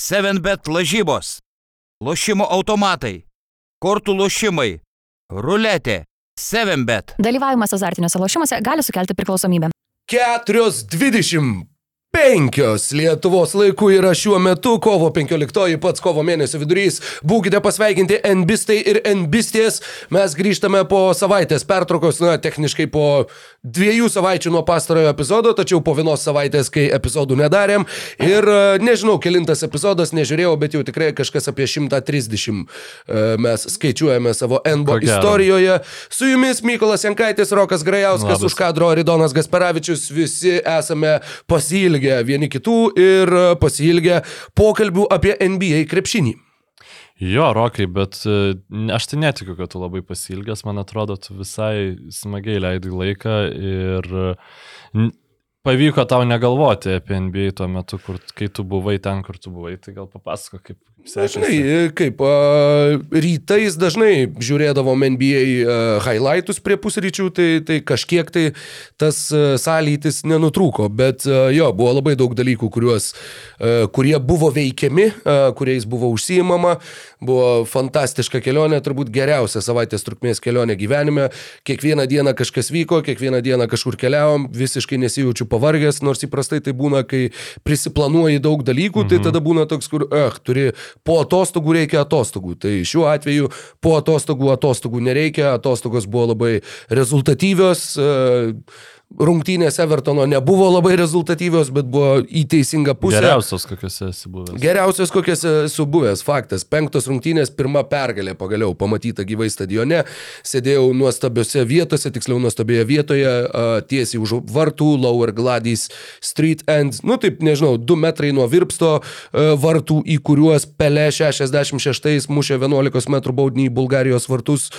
7bet lažybos, lošimo automatai, kortų lošimai, ruletė, 7bet. Dalyvavimas azartiniuose lošimuose gali sukelti priklausomybę. 4.20. Penkios Lietuvos laikų yra šiuo metu, kovo 15, pats kovo mėnesio vidurys. Būkite pasveikinti NBistai ir NBistės. Mes grįžtame po savaitės pertraukos, na, techniškai po dviejų savaičių nuo pastarojo epizodo, tačiau po vienos savaitės, kai epizodų nedarėm. Ir e, nežinau, kilintas epizodas, nežiūrėjau, bet jau tikrai kažkas apie 130 e, mes skaičiuojame savo NBO istorijoje. Su jumis Mykolas Jankaitis, Rokas Grajauskas, Labas. už kadro Ridonas Gasparavičius, visi esame pasilgę vieni kitų ir pasilgę pokalbių apie NBA krepšinį. Jo, Rokai, bet e, aš tai netikiu, kad tu labai pasilgęs, man atrodo, tu visai smagiai leidai laiką ir pavyko tau negalvoti apie NBA tuo metu, kur, kai tu buvai ten, kur tu buvai, tai gal papasako, kaip. Žinai, kaip a, rytais dažnai žiūrėdavom NBA a, highlightus prie pusryčių, tai, tai kažkiek tai tas a, sąlytis nenutrūko, bet a, jo, buvo labai daug dalykų, kuriuos, a, kurie buvo veikiami, a, kuriais buvo užsijimama, buvo fantastiška kelionė, turbūt geriausia savaitės trukmės kelionė gyvenime, kiekvieną dieną kažkas vyko, kiekvieną dieną kažkur keliavom, visiškai nesijaučiu pavargęs, nors įprastai tai būna, kai prisiplanuoji daug dalykų, mhm. tai tada būna toks, kur, eh, turi po atostogų reikia atostogų. Tai šiuo atveju po atostogų atostogų nereikia, atostogos buvo labai rezultatyvios. e, Rungtynės Evertono nebuvo labai rezultatyvios, bet buvo į teisingą pusę. Geriausios, kokiuose esi buvęs. Geriausias, kokias esu buvęs, faktas. Penktos rungtynės, pirma pergalė pagaliau pamatyta gyvai stadione. Sėdėjau nuostabiose vietose, tiksliau nuostabioje vietoje, tiesiai už vartų, Lower Gladys Street End. Nu taip, nežinau, du metrai nuo Virpsto vartų, į kuriuos Pele 66 mušė 11 m baudinį į Bulgarijos vartus.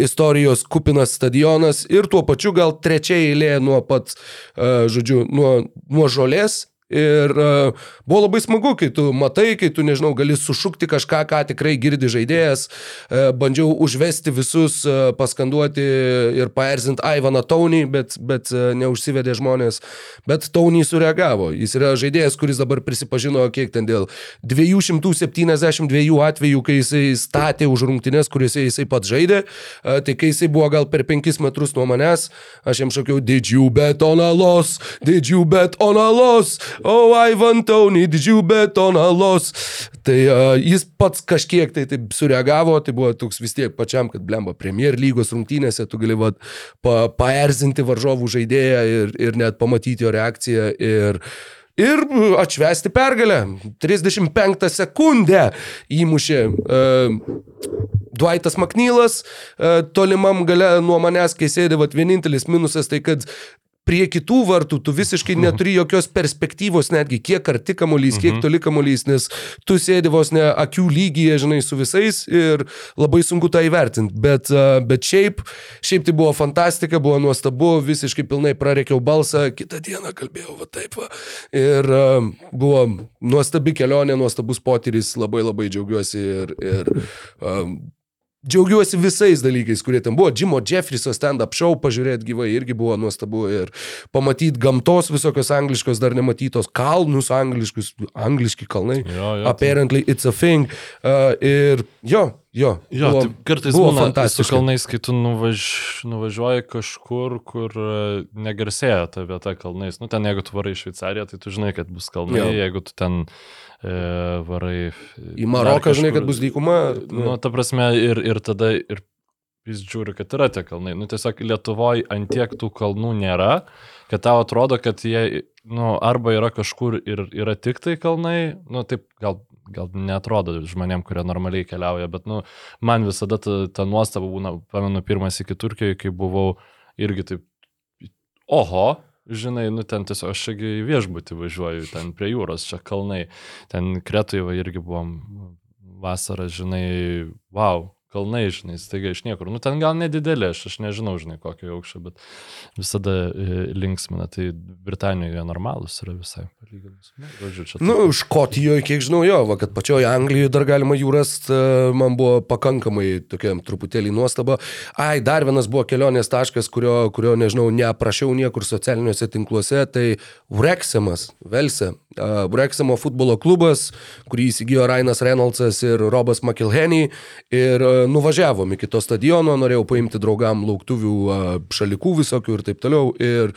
Istorijos kupinas stadionas ir tuo pačiu gal trečia eilė nuo pat, a, žodžiu, nuo, nuo žolės. Ir uh, buvo labai smagu, kai tu matai, kai tu, nežinau, gali sušukti kažką, ką tikrai girdi žaidėjas. Uh, bandžiau užvesti visus, uh, paskanduoti ir paerzinti Ivaną Taunį, bet, bet neužsivedė žmonės. Bet Taunį sureagavo. Jis yra žaidėjas, kuris dabar prisipažino, kiek ten dėl 272 atvejų, kai jisai statė už rungtynes, kuriuose jisai pats žaidė. Tai kai jisai buvo gal per 5 metrus nuo manęs, aš jam šaukiau, did you bet on a loss, did you bet on loss, oh Ivan Tony, did you bet on a loss. Tai uh, jis pats kažkiek tai taip sureagavo, tai buvo toks vis tiek pačiam, kad blemba Premier lygos rungtynėse, tu gali vat, pa, paerzinti varžovų žaidėją ir, ir net pamatyti jo reakciją. Ir, Ir atšvesti pergalę. 35 sekundę įmušė uh, Dvaitas Maknylas, uh, tolimam gale nuo manęs, kai sėdė, vat, vienintelis minusas tai, kad prie kitų vartų tu visiškai neturi jokios perspektyvos, netgi kiek arti kamuolys, kiek toli kamuolys, nes tu sėdi vos ne akių lygyje, žinai, su visais ir labai sunku tą įvertinti. Bet, bet šiaip, šiaip tai buvo fantastika, buvo nuostabu, visiškai pilnai prareikiau balsą, kitą dieną kalbėjau va taip. Va. Ir buvo nuostabi kelionė, nuostabus potyris, labai labai džiaugiuosi ir, ir um, Džiaugiuosi visais dalykais, kurie ten buvo. Jimo Jeffriso stand-up show pažiūrėti gyvai irgi buvo nuostabu ir pamatyti gamtos visokios angliškos, dar nematytos, kalnus angliškus, angliški kalnai. Jo, jo, Apparently it's a thing. Uh, ir jo, jo. Jo, buvo, tai kartais buvo būna su fantastiška. kalnais, kai tu nuvaž, nuvažiuoji kažkur, kur e, negarsėja ta vieta kalnais. Nu, ten jeigu tu varai į Šveicariją, tai tu žinai, kad bus kalnai, Jo. jeigu tu ten varai... Į Maroką žinai, kad bus dykuma. Nu, ta prasme, ir, ir tada ir jis žiūri, kad yra tie kalnai. Nu, tiesiog Lietuvoje antiek tų kalnų nėra, kad tau atrodo, kad jie, nu, arba yra kažkur ir yra tik tai kalnai, nu, taip, gal, gal netrodo žmonėm, kurie normaliai keliauja, bet, nu, man visada ta, ta nuostaba būna, pamenu, pirmas iki Turkijoje, kai buvau irgi taip, oho, žinai, nu ten tiesiog aš čia į viešbutį važiuoju, ten prie jūros, čia kalnai, ten Kretoje irgi buvom vasarą, žinai, wow, kalnai, žinai, staiga iš niekur. Nu, ten gal nedidelė, aš, aš nežinau, žinai, kokio aukščio, bet visada e, linksmina. Tai Britanijoje jie normalūs yra visai palyginus. Nu, žodžiu, čia Nu, Škotijoje, kiek žinau, jo, va, kad pačioje Anglijoje dar galima jų rasti, man buvo pakankamai tokia truputėlį nuostaba. Ai, dar vienas buvo kelionės taškas, kurio, kurio nežinau, neaprašiau niekur socialiniuose tinkluose, tai Wrexhamas, Velse. Uh, Wrexhamo futbolo klubas, kurį įsigijo Rainas Reynoldsas ir Robas McIlhenny ir uh, nuvažiavom iki to stadiono, norėjau paimti draugam lauktuvių uh, šalikų visokių ir taip toliau. Ir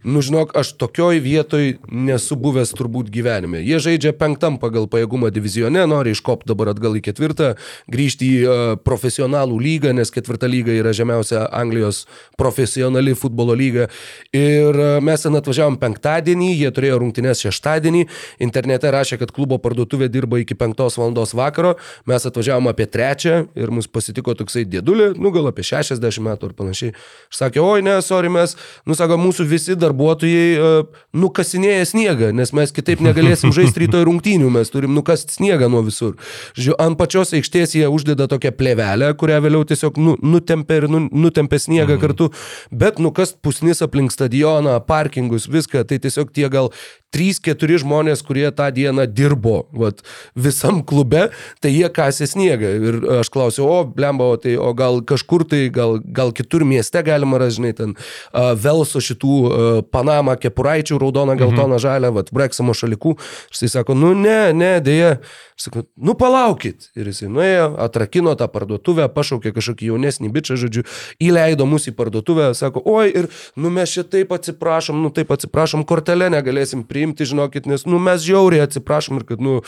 Nu, žinok, aš tokioj vietoj nesu buvęs turbūt gyvenime. Jie žaidžia penktam pagal pajėgumą divizione, nori iškopti dabar atgal į ketvirtą, grįžti į uh, profesionalų lygą, nes ketvirta lyga yra žemiausia Anglijos profesionali futbolo lyga. Ir uh, mes ten atvažiavom penktadienį, jie turėjo rungtynes šeštadienį, internete rašė, kad klubo parduotuvė dirba iki penktos valandos vakaro, mes atvažiavom apie trečią ir mus pasitiko toksai dėdulė, nu gal apie 60 metų ar panašiai. Aš sakė, oi ne, sorry, mes, nu sako, mūsų visi dar darbuotojai uh, nukasinėja sniegą, nes mes kitaip negalėsim žaisti rytoj rungtynių, mes turim nukasti sniegą nuo visur. Žiūrėjau, ant pačios aikštės jie uždeda tokią plevelę, kurią vėliau tiesiog nu, nutempia ir nu, nutempia sniegą mhm. kartu, bet nukast pusnis aplink stadioną, parkingus, viską, tai tiesiog tie gal 3-4 žmonės, kurie tą dieną dirbo vat, visam klube, tai jie kasė sniegą. Ir aš klausiau, o, blemba, o, tai, o gal kažkur tai, gal, gal kitur mieste galima žinai, ten uh, Velso šitų uh, Panama kepuraičių, raudona, geltona, mhm. žalia, vat, Breksamo šalikų. Jisai sako, nu ne, ne, dėja. Sakau, nu palaukit. Ir jisai nuėjo, atrakino tą parduotuvę, pašaukė kažkokį jaunesnį bičią, žodžiu, įleido mus į parduotuvę, sako, oi, ir nu mes čia taip atsiprašom, nu taip atsiprašom, kortelę negalėsim priimti, žinokit, nes nu mes žiauriai atsiprašom ir kad, nu,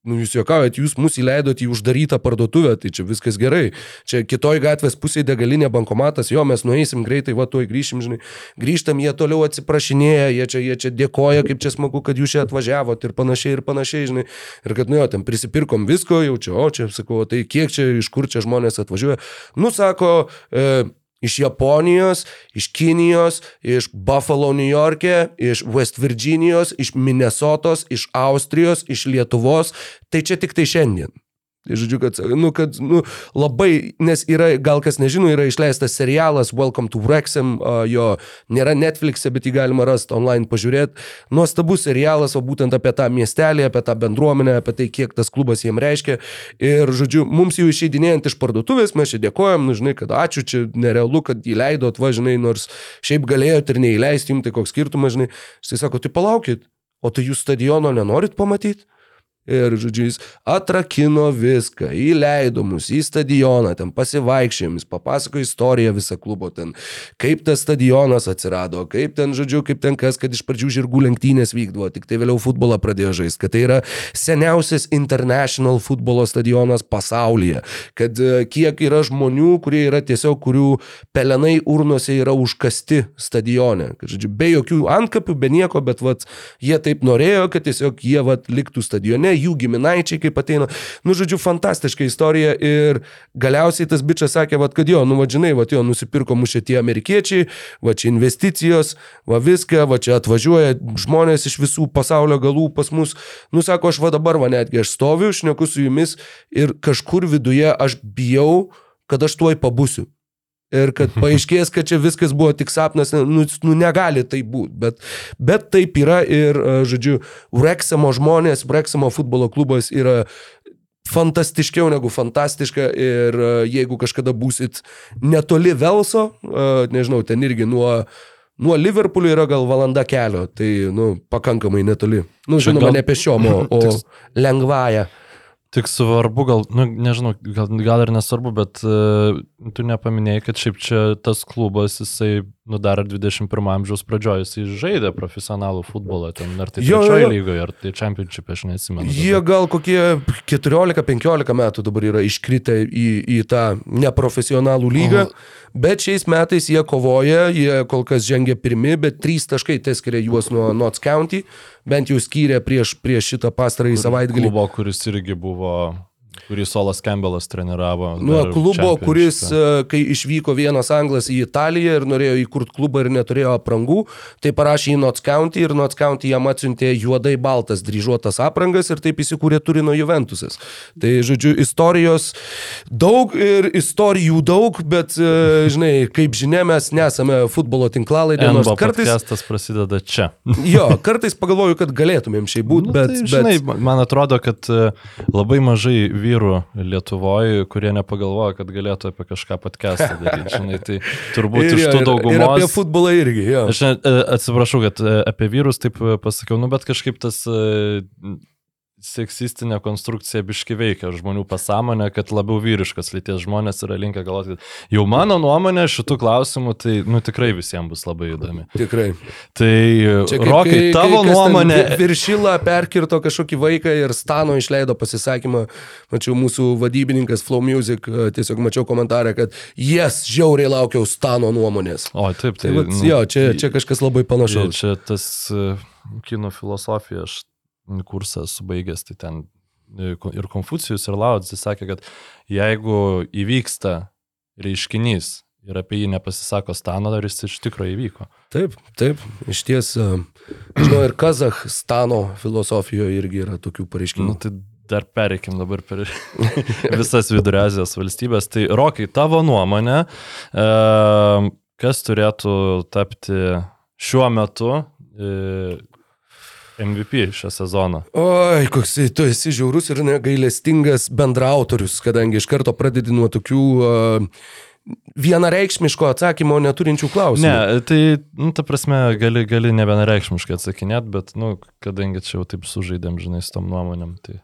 Nu, jūs juokaujat, jūs mus įleidot į uždarytą parduotuvę, tai čia viskas gerai. Čia kitoj gatvės pusėje degalinė bankomatas, jo, mes nueisim greitai, va, tuoj grįšim, žinai. Grįžtam, jie toliau atsiprašinėja, jie čia, jie čia dėkoja, kaip čia smagu, kad jūs čia atvažiavot ir panašiai, ir panašiai, žinai. Ir kad, nu jo, ten prisipirkom visko, jau čia, o čia, sakau, tai kiek čia, iš kur čia žmonės atvažiuoja. Nu, sako, e, Iš Japonijos, iš Kinijos, iš Buffalo, New York'e, iš West Virginijos, iš Minnesotos, iš Austrijos, iš Lietuvos. Tai čia tik tai šiandien. Tai žodžiu, kad, nu, kad, nu, labai, nes yra, gal kas nežino, yra išleistas serialas Welcome to Wrexham, jo nėra Netflix'e, bet jį galima rasti online pažiūrėti. Nuostabus serialas, o būtent apie tą miestelį, apie tą bendruomenę, apie tai, kiek tas klubas jiem reiškia. Ir, žodžiu, mums jau išeidinėjant iš parduotuvės, mes čia dėkojom, nu, žinai, kad ačiū, čia nerealu, kad įleidot, va, žinai, nors šiaip galėjot ir neįleisti, jums tai koks skirtumas, žinai. Jis sako, tai palaukit, o tai jūs stadiono nenorit pamatyti? Ir, žodžiu, jis atrakino viską, įleido mus į stadioną, ten pasivaikščiojimis, papasakojo istoriją visą klubo ten, kaip tas stadionas atsirado, kaip ten, žodžiu, kaip ten kas, kad iš pradžių žirgų lenktynės vykdavo, tik tai vėliau futbolą pradėjo žaisti, kad tai yra seniausias international futbolo stadionas pasaulyje, kad e, kiek yra žmonių, kurie yra tiesiog, kurių pelenai urnose yra užkasti stadione, kad, žodžiu, be jokių antkapių, be nieko, bet, vat, jie taip norėjo, kad tiesiog jie, vat, liktų stadione jų giminaičiai kaip ateina. Nu, žodžiu, fantastiška istorija ir galiausiai tas bičias sakė, va, kad jo, nu, va, žinai, va, jo, nusipirko mušė tie amerikiečiai, va, čia investicijos, va, viską, va, čia atvažiuoja žmonės iš visų pasaulio galų pas mus. Nu, sako, aš va dabar, va, netgi aš stoviu, šneku su jumis ir kažkur viduje aš bijau, kad aš tuoj pabusiu. Ir kad paaiškės, kad čia viskas buvo tik sapnas, nu, nu negali tai būti, bet, bet taip yra ir, žodžiu, Wrexamo žmonės, Wrexamo futbolo klubas yra fantastiškiau negu fantastiška ir jeigu kažkada būsit netoli Velso, nežinau, ten irgi nuo, nuo Liverpoolio yra gal valanda kelio, tai, nu, pakankamai netoli. Nu, žinoma, ne pešiom, o, o lengvąją. Tik svarbu, gal, nu, nežinau, gal, gal ir nesvarbu, bet uh, tu nepaminėjai, kad šiaip čia tas klubas, jisai, nu, dar 21 amžiaus pradžioje, jisai žaidė profesionalų futbolą, ten ar tai trečioje lygoje, ar tai championship, aš neatsimenu. Jie dabar. gal kokie 14-15 metų dabar yra iškritę į, į tą neprofesionalų lygą. Aha. Bet šiais metais jie kovoja, jie kol kas žengia pirmi, bet trys taškai tai skiria juos nuo Notts County, bent jau skyrė prieš, prieš šitą pastarąjį savaitgalį. Klubo, kuris irgi buvo kurį Solas Campbellas treniravo. Nuo klubo, kuris, e, kai išvyko vienas anglas į Italiją ir norėjo įkurti klubą ir neturėjo aprangų, tai parašė į Notts County ir Notts County jam atsiuntė juodai baltas dryžuotas aprangas ir taip įsikūrė Turino Juventusas. Tai, žodžiu, istorijos daug ir istorijų daug, bet, e, žinai, kaip žinia, mes nesame futbolo tinklalaidė, nors kartais... Podcastas prasideda čia. jo, kartais pagalvoju, kad galėtumėm šiai būti, nu, bet, tai, žinai, bet... man atrodo, kad e, labai mažai vyrų vyrų Lietuvoje, kurie nepagalvoja, kad galėtų apie kažką podcastą daryti. Žinai, tai turbūt Ir, iš tų ir, ir apie daugumos. futbolą irgi, jo. Aš e, atsiprašau, kad e, apie vyrus taip e, pasakiau, nu bet kažkaip tas seksistinė konstrukcija biški veikia žmonių pasąmonę, kad labiau vyriškas lyties žmonės yra linkę galvoti, kad jau mano nuomonė šitų klausimų, tai nu tikrai visiems bus labai įdomi. Tikrai. Tai Čia Rokai, tavo kas ten nuomonė. vi- Viršilą perkirto kažkokį vaiką ir Stano išleido pasisakymą. Mačiau mūsų vadybininkas Flow Music, e, tiesiog mačiau komentarą, kad jes, žiauriai laukiau Stano nuomonės. O, taip, Tai, tai. vat, jo, čia, čia kažkas labai panašaus. čia tas e, kino filosofija, aš kursą esu baigęs, tai ten e, ir Konfucijus, ir Laudzis sakė, kad jeigu įvyksta reiškinys ir apie jį nepasisako Stano, ar jis iš tikrųjų įvyko. Taip, taip, iš ties, e, žinau, ir Kazahstano filosofijoje irgi yra tokių Nu, pareiškimų. tai dar pereikim dabar per visas Vidurio Azijos valstybės. Tai Rokai, tavo nuomonė, e, kas turėtų tapti šiuo metu MVP šią sezoną? Oi, koks tu esi žiaurus ir negailestingas bendraautorius, kadangi iš karto pradedi nuo tokių uh, vienareikšmiško atsakymo neturinčių klausimų. Ne, tai, nu, ta prasme, gali, gali ne vienareikšmiškai atsakinėti, bet, nu, kadangi čia jau taip sužaidėm, žinai, su tom nuomonėm, tai...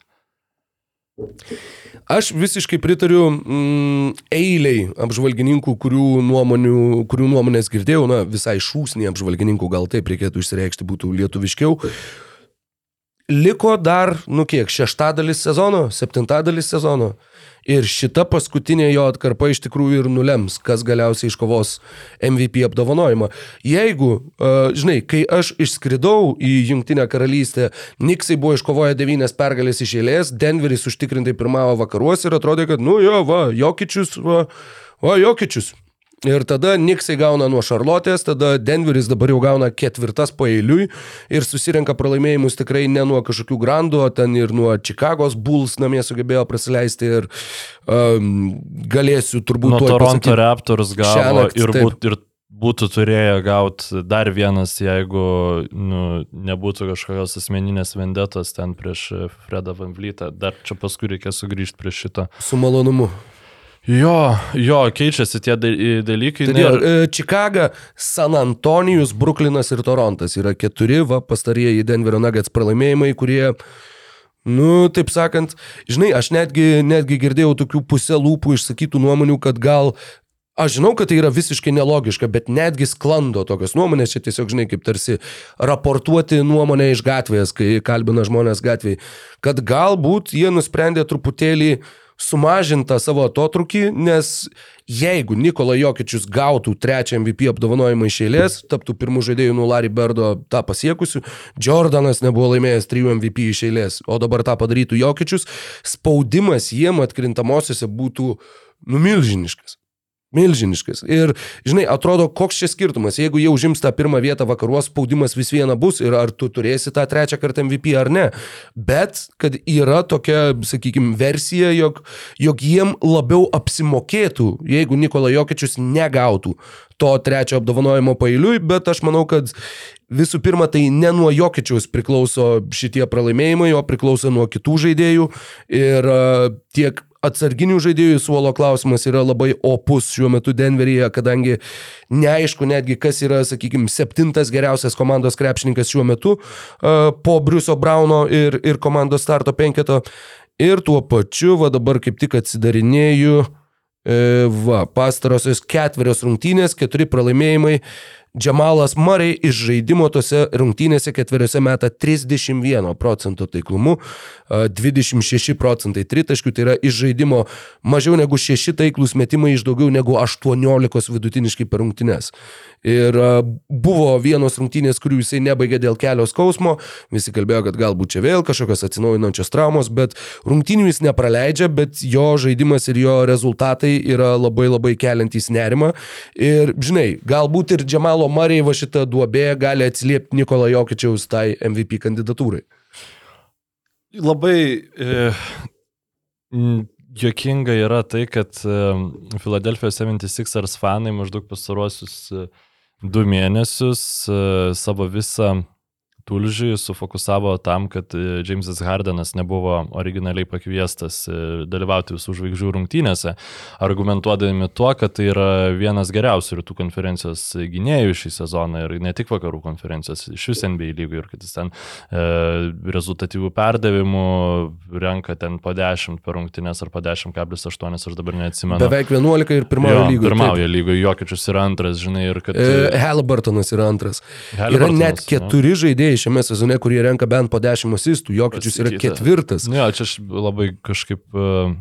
Aš visiškai pritariu mm, eiliai apžvalgininkų, kurių, nuomonių, kurių nuomonės girdėjau, na visai šūsnį apžvalgininkų, gal taip reikėtų išsireikšti, būtų lietuviškiau. Liko dar, nu kiek, šeštadalis sezono, septintadalis sezono. Ir šita paskutinė jo atkarpa iš tikrųjų ir nulems, kas galiausiai iškovos MVP apdovanojimą. Jeigu, uh, žinai, kai aš išskridau į Junktinę karalystę, Niksai buvo iškovoję devynias pergalės iš eilės, Denveris užtikrintai pirmavo vakaruose ir atrodė, kad, nu jo, va, Jokičius, va, va, Jokičius. Ir tada Niksai gauna nuo Šarlotės, tada Denveris dabar jau gauna ketvirtas paeiliui ir susirenka pralaimėjimus tikrai ne nuo kažkokių grandų, o ten ir nuo Čikagos Bulls namie sugebėjo prasileisti ir um, galėsiu turbūt Nuo Toronto pasakyt- Raptors gavo Šiąnakt, ir, būt, ir būtų turėję gauti dar vienas, jeigu nu, nebūtų kažkokios asmeninės vendetos ten prieš Fredą Van Vlytą. Dar čia paskui reikia sugrįžti prie šito. Su malonumu. Jo, jo, keičiasi tie da- dalykai. Tai ir- e, Čikaga, San Antonijus, Bruklinas ir Torontas yra keturi, va, pastarieji Denverio Nuggets pralaimėjimai, kurie, nu, taip sakant, žinai, aš netgi, netgi girdėjau tokių pusę lūpų išsakytų nuomonių, kad gal Aš žinau, kad tai yra visiškai nelogiška, bet netgi sklando tokios nuomonės, čia tiesiog, žinai, kaip tarsi raportuoti nuomonę iš gatvės, kai kalbina žmonės gatvėje, kad galbūt jie nusprendė truputėlį sumažintą savo atotrukį, nes jeigu Nikola Jokičius gautų trečią MVP apdovanojimą iš eilės, taptų pirmų žaidėjų nuo Larry Berdo tą pasiekusiu, Jordanas nebuvo laimėjęs trijų MVP iš eilės, o dabar tą padarytų Jokičius, spaudimas jiem atkrintamosiose būtų numilžiniškas. Milžiniškas. Ir, žinai, atrodo, koks čia skirtumas. Jeigu jau užims tą pirmą vietą vakaruos, spaudimas vis viena bus ir ar tu turėsi tą trečią kartą MVP ar ne. Bet, kad yra tokia, sakykime, versija, jog, jog jiem labiau apsimokėtų, jeigu Nikola Jokičius negautų to trečio apdovanojimo pailiui, bet aš manau, kad visų pirma, tai ne nuo Jokičiaus priklauso šitie pralaimėjimai, o priklauso nuo kitų žaidėjų ir tiek atsarginių žaidėjų suolo klausimas yra labai opus šiuo metu Denveryje, kadangi neaišku netgi, kas yra, sakykime, septintas geriausias komandos krepšininkas šiuo metu uh, po Briuso Brauno ir, ir komandos starto penketo. Ir tuo pačiu, va dabar kaip tik atsidarinėju, e, va, pastarosios ketverios rungtynės, keturi pralaimėjimai. Džemalas Murray iš žaidimo tose rungtynėse ketveriose meta 31 procento taiklumu, a, 26 procentai tritaškių, tai yra iš žaidimo mažiau negu 6 taiklus metimai iš daugiau negu 18 vidutiniškai per rungtynės. Ir buvo vienos rungtynės, kurių jisai nebaigė dėl kelio skausmo, visi kalbėjo, kad galbūt čia vėl kažkokios atsinaujinančios traumos, bet rungtynių jis nepraleidžia, bet jo žaidimas ir jo rezultatai yra labai labai keliantys nerimą. Ir žinai, galbūt ir Džemalo Murray va šitą duobę gali atsiliepti Nikola Jokičiaus tai MVP kandidatūrai. Labai e, m, jokinga yra tai, kad e, Philadelphia 76ers fanai maždaug pastaruosius e, du mėnesius e, savo visą tulžį sufokusavo tam, kad e, Jamesas Hardenas nebuvo originaliai pakviestas e, dalyvauti visų žvaigždžių rungtynėse, argumentuodami tuo, kad tai yra vienas geriausių rytų konferencijos gynėjų šį sezoną ir ne tik vakarų konferencijos, iš vis NBA lygų ir kad jis ten e, rezultatyvių perdavimų renka ten po 10 per rungtynės ar po 10,8, aš dabar neatsimenu. Beveik 11 ir pirmauja Jo, lygoje. Pirmauja lygoje, Jokičius yra antras, žinai, ir kad... E, Halliburtonas yra antras. Yra Haliburtonas, net keturi žaidėjai šiame sezone, kurie renka bent po 10 asistų. Jokičius yra ketvirtas. Ne, čia aš labai kažkaip uh,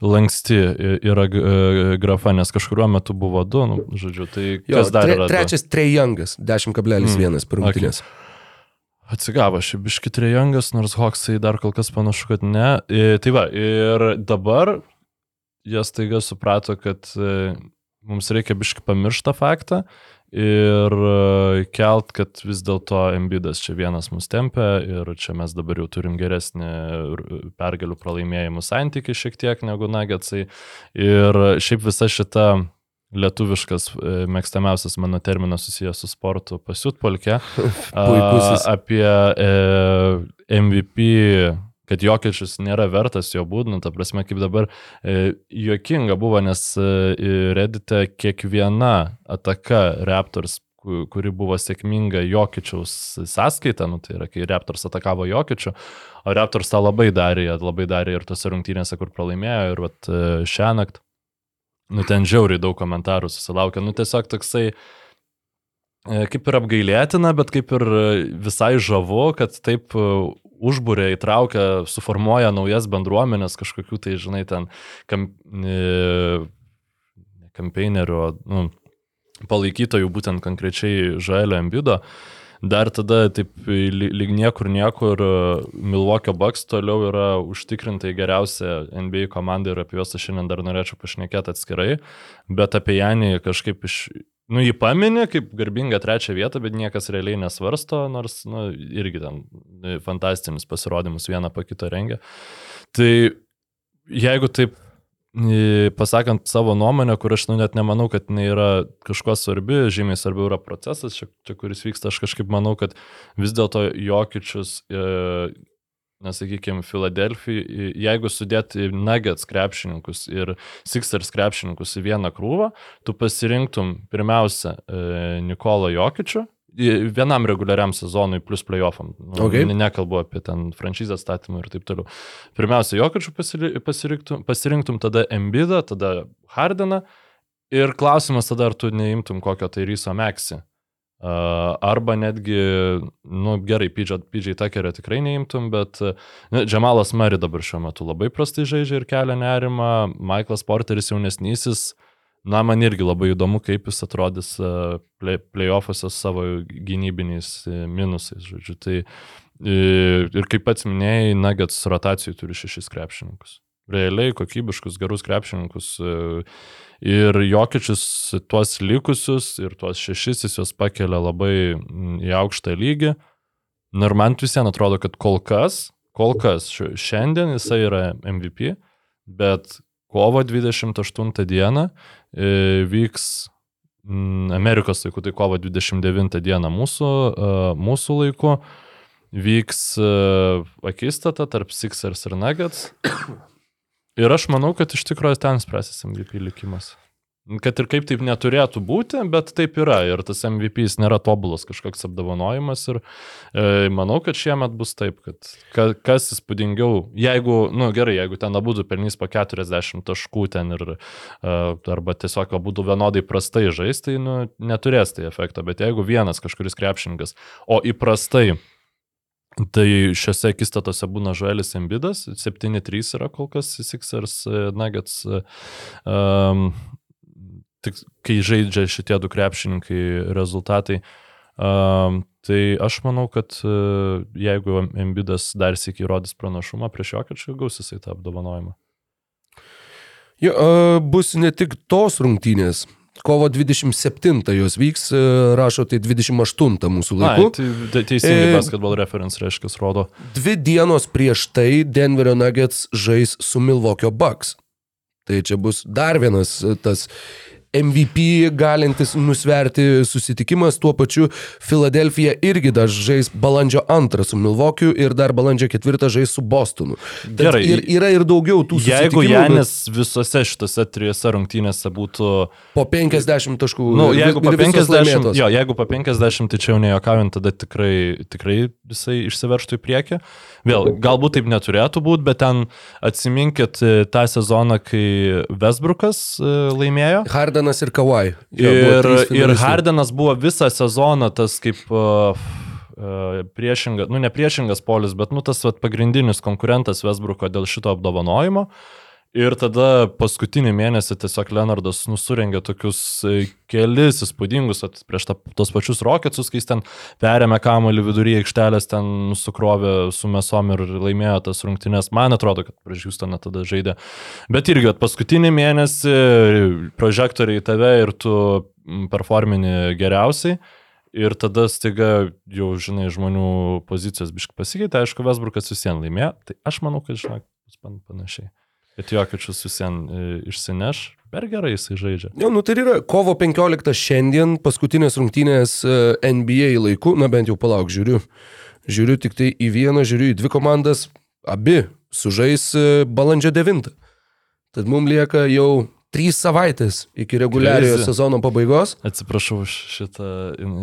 lanksti yra uh, grafa, nes kažkuriuo metu buvo du, nu, žodžiu, tai Jo, kas dar tre, yra? trečias Trejangas, 10,1 Mm, per rungtynės. Atsigavo šį biškį trejangas, nors Hoksai dar kol kas panašu, kad ne. E, tai va, ir dabar jie staiga suprato, kad e, mums reikia biškį pamiršti tą faktą ir e, kelt, kad vis dėlto Embidas čia vienas mus tempia ir čia mes dabar jau turim geresnį pergalių pralaimėjimų santykį šiek tiek negu Nuggetsai. Ir šiaip visa šita lietuviškas e, mėgstamiausias mano terminas susijęs su sportu pasiutpolkė. Puikusis. A, apie e, MVP, kad Jokiečius nėra vertas jo būdų, ta prasme, kaip dabar e, juokinga buvo, nes e, Reddite kiekviena ataka Raptors ku- kuri buvo sėkminga Jokičiaus sąskaita, nu, tai yra, kai Raptors atakavo Jokičių, o Raptors tą labai darė, labai darė ir tose rungtynėse, kur pralaimėjo, ir vat, e, šią naktį, nu, ten žiauriai daug komentarų susilaukė, nu, tiesiog toksai, e, kaip ir apgailėtina, bet kaip ir e, visai žavu, kad taip e, užbūrė, įtraukia, suformuoja naujas bendruomenės, kažkokių tai, žinai, ten kam, e, ne kampeinerių, o, nu, palaikytojų būtent konkrečiai Žaelio Embido. Dar tada taip ly- lyg niekur niekur e, Milwaukee Bucks toliau yra užtikrintai geriausia NBA komanda ir apie juos aš šiandien dar norėčiau pašnekėti atskirai, bet apie Janį kažkaip iš... Nu, jį paminė kaip garbingą trečią vietą, bet niekas realiai nesvarsto, nors, nu, irgi ten e, fantastinius pasirodymus vieną po kito rengia. Tai jeigu taip e, pasakant savo nuomonę, kur aš nu, net nemanau, kad jinai yra kažkuo svarbi, žymiai svarbiau yra procesas, čia, čia kuris vyksta, aš kažkaip manau, kad vis dėlto Jokičius, e, nesakykime, Filadelfijai, jeigu sudėti Nuggets krepšininkus ir Sixers krepšininkus į vieną krūvą, tu pasirinktum pirmiausia e, Nikolą Jokičių. Vienam reguliariam sezonui plus playoffam. Nu, Okay. ne- Nekalbu apie ten franšizę statymą ir taip toliau. Pirmiausia, Jokičių pasiri- pasirinktum, pasirinktum tada Embidą, tada Hardeną. Ir klausimas tada, ar tu neimtum kokio tai Ryso Meksi. Arba netgi, nu gerai, PJ Tuckerio tikrai neimtum, bet nu, Džemalas Mari dabar šiuo metu labai prastai žaidžia ir kelia nerimą. Michaelas Porteris jaunesnysis, na man irgi labai įdomu, kaip jis atrodys play, playoffuose savo gynybiniais minusais. Žodžiu. Tai, ir kaip pats minėjai, Nuggets rotacijų turi šešis krepšininkus. Realiai kokybiškus, gerus krepšininkus. Ir Jokičius tuos likusius ir tuos šešis jis juos pakelia labai mm, į aukštą lygį. Ir man vis vien atrodo, kad kol kas, kol kas ši- šiandien jisai yra MVP, bet kovo 28 dieną e, vyks mm, Amerikos laiku, tai kovo 29 dieną mūsų, e, mūsų laiku, vyks e, akistata tarp Sixers ir Nuggets. Ir aš manau, kad iš tikrųjų ten spręsis MVP likimas. Kad ir kaip taip neturėtų būti, bet taip yra. Ir tas MVP jis nėra tobulas kažkoks apdovanojimas. Ir e, manau, kad šiemet bus taip, kad ka, kas įspūdingiau, jeigu, na nu, gerai, jeigu ten abu pelnys po 40 taškų ten ir e, arba tiesiog abu vienodai prastai žais, tai nu, neturės tai efekto. Bet jeigu vienas kažkuris krepšininkas, o įprastai Tai šiuose akistatose būna Žuelis Embidas, 7-3 yra kol kas Sixers e, Nuggets. Um, tik kai žaidžia šitie du krepšininkai rezultatai. Um, tai aš manau, kad uh, jeigu Embidas dar sėkiai įrodys pranašumą prieš Jokičių, gaus jisai tą apdovanojimą. Jo, a, bus ne tik tos rungtynės. Kovo 27 jos vyks, e, rašo tai 28 mūsų laiku. tai te- teisingai E, basketball reference reiškia, rodo. Dvi dienos prieš tai Denverio Nuggets žais su Milwaukee Bucks. Tai čia bus dar vienas tas MVP galintis nusverti susitikimas, tuo pačiu Filadelfija irgi dar žais balandžio 2 su Milvokiu ir dar balandžio 4 žais su Bostonu. Tad Gerai. Ir yra ir daugiau tų Jeigu susitikimų, Janis visose šitose trijose rungtynėse būtų... bet po 50 taškų. Nu, jeigu po visos 50, laimėtos. jo, jeigu po 50, tai čia jau nejuokaujant, tada tikrai, tikrai jisai išsiverštų į priekį. Vėl, galbūt taip neturėtų būti, bet ten atsiminkit e, tą sezoną, kai Vesbrukas e, laimėjo. Hardanas ir Kawai. Jo, Ir, ir. Hardenas buvo visą sezoną tas kaip uh, uh, priešingas, nu ne priešingas polis, bet nu tas vat, pagrindinis konkurentas Vesbruko dėl šito apdovanojimo. Ir tada paskutinį mėnesį tiesiog Leonardas nusurengė tokius e, kelis įspūdingus, prieš ta, tos pačius Rocketsus, kai jis ten perėmė kamuolį vidury aikštelės, ten sukrovė su mesom ir laimėjo tas rungtynes. Man atrodo, kad prieš Houstoną tada žaidė. Bet irgi, paskutinį mėnesį prožektoriai į tave ir tu performini geriausiai. Ir tada staiga jau, žinai, žmonių pozicijos biškai pasikeitė, aišku, Vesbrukas vis vien laimėjo, tai aš manau, kad, žinai, bus pan- panašiai. Bet Jokičius vis vien e, išsineš, per gerai jisai žaidžia. Jo, nu tai yra kovo 15 šiandien, paskutinės rungtynės e, NBA laiku, na bent jau palauk, žiūriu. Žiūriu tik tai į vieną, žiūriu į dvi komandas, abi sužais e, balandžio 9. Tad mums lieka jau trys savaitės iki reguliariojo sezono pabaigos. Atsiprašau už šitą in,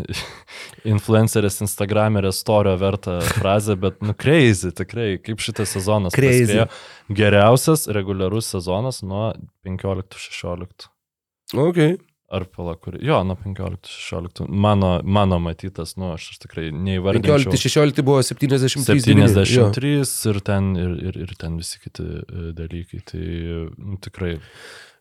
influencerės Instagramerės storio vertą frazę, bet nu crazy, tikrai, kaip šitas sezonas Crazy. Geriausias reguliarus sezonas nuo 15-16. Okay. Ar pala, kur. Jo, nuo 15-16. Mano, mano matytas, nu, aš, aš tikrai neįvardinčiau. 15-16 buvo 73. 73 ir ten, ir, ir, ir ten visi kiti e, dalykai. Tai nu, tikrai.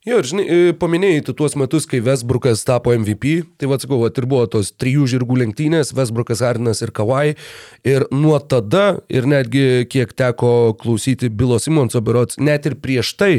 Jo, ir žinai, e, paminėjai tu tuos metus, kai Vesbrukas tapo MVP, tai vad sakau, vat ir buvo tos trijų žirgų lenktynės, Vesbrukas, Ardinas ir Kawai. Ir nuo tada, ir netgi kiek teko klausyti Bilo Simonso berots, net ir prieš tai,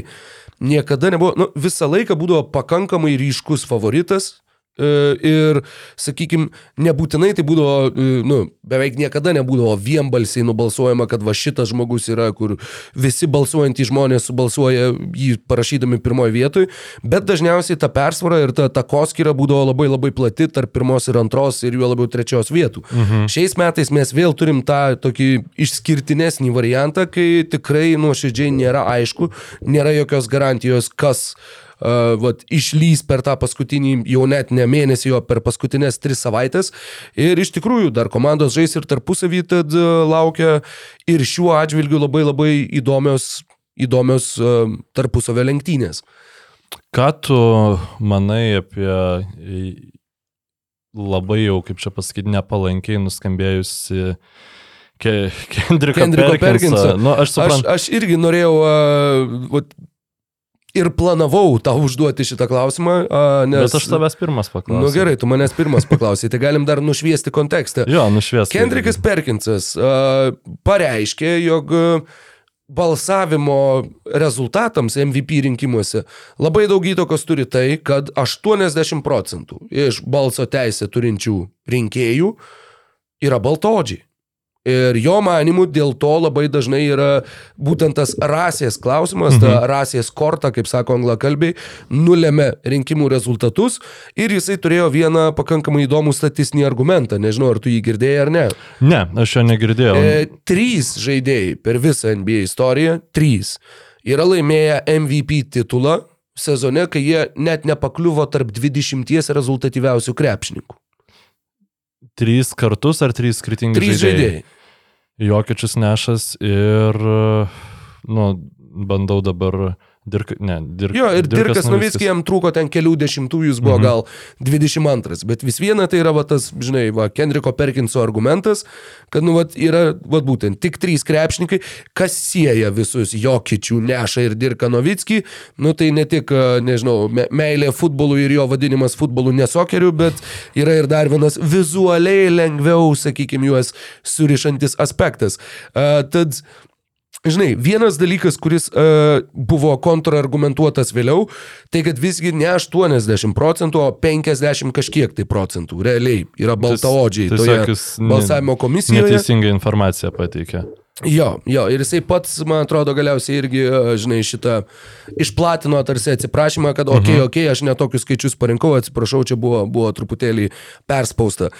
niekada nebuvo, nu, visą laiką būdavo pakankamai ryškus favoritas. E, Ir, sakykime, nebūtinai tai būdavo, e, nu, beveik niekada nebūdavo vienbalsiai nubalsuojama, kad va šitas žmogus yra, kur visi balsuojantys žmonės subalsuoja jį parašydami pirmoje vietoje, bet dažniausiai ta persvara ir ta takoskira būdavo labai labai plati tarp pirmos ir antros ir juo labiau trečios vietų. Mhm. Šiais metais mes vėl turim tą tokį išskirtinesnį variantą, kai tikrai nuoširdžiai nėra aišku, nėra jokios garantijos, kas Uh, vat, išlys per tą paskutinį, jau net ne mėnesį, o per paskutinės tris savaitės. Ir iš tikrųjų dar komandos žais ir tarpusavį, tad uh, laukia ir šiuo atžvilgiu labai labai įdomios, įdomios uh, tarpusavio lenktynės. Ką tu manai apie labai jau, kaip čia pasakyti, nepalankiai nuskambėjusi Ke Kendriko, Kendriko Perkinsą? Perkinso. Nu, aš Aš, suprantu. aš irgi norėjau uh, vat, ir planavau tau užduoti šitą klausimą, nes... Bet aš tavęs pirmas paklausiu. Nu gerai, tu manęs pirmas paklausai, tai galim dar nušviesti kontekstą. Jo, nušvies. Kendrikas Perkinsas uh, pareiškė, jog balsavimo rezultatams MVP rinkimuose labai daug įtakos turi tai, kad 80 procentų iš balso teisę turinčių rinkėjų yra baltodžiai. Ir jo manimu dėl to labai dažnai yra būtent tas rasės klausimas, mhm. ta rasės korta, kaip sako anglakalbiai, nulėmė rinkimų rezultatus ir jisai turėjo vieną pakankamai įdomų statistinį argumentą, nežinau ar tu jį girdėjai ar ne. Ne, aš jo negirdėjau. E, trys žaidėjai per visą NBA istoriją, trys, yra laimėję MVP titulą sezone, kai jie net nepakliuvo tarp 20 rezultatyviausių krepšininkų. Trys kartus ar trys skirtingi Trys žaidėjai. Jokičius nešas ir, nu, bandau dabar Dirk, ne, dirk, Jo, ir Dirkas Novickis jam trūko ten kelių dešimtųjų, jis buvo mhm. gal 22, bet vis viena tai yra va, tas, žinai, va, Kendriko Perkinso argumentas, kad, nu, va, yra, va, būtent tik trys krepšininkai, kas sieja visus Jokičių, Nešą ir Dirką Novickį, nu, tai ne tik, nežinau, me meilė futbolui ir jo vadinimas futbolu nesokeriu, bet yra ir dar vienas vizualiai lengviau, sakykime, juos surišantis aspektas. A, tad Žinai, vienas dalykas, kuris uh, buvo kontrargumentuotas vėliau, tai kad visgi ne 80 procentų, o 50 kažkiek tai procentų realiai yra baltaodžiai toje jis ne- balsavimo komisijoje. Neteisinga informacija pateikė. Jo, jo, ir jisai pats, man atrodo, galiausiai irgi, e, žinai, šitą išplatino tarsi atsiprašymą, kad, okei, okay, okei, okay, aš netokius skaičius parinkau, atsiprašau, čia buvo, buvo truputėlį perspausta.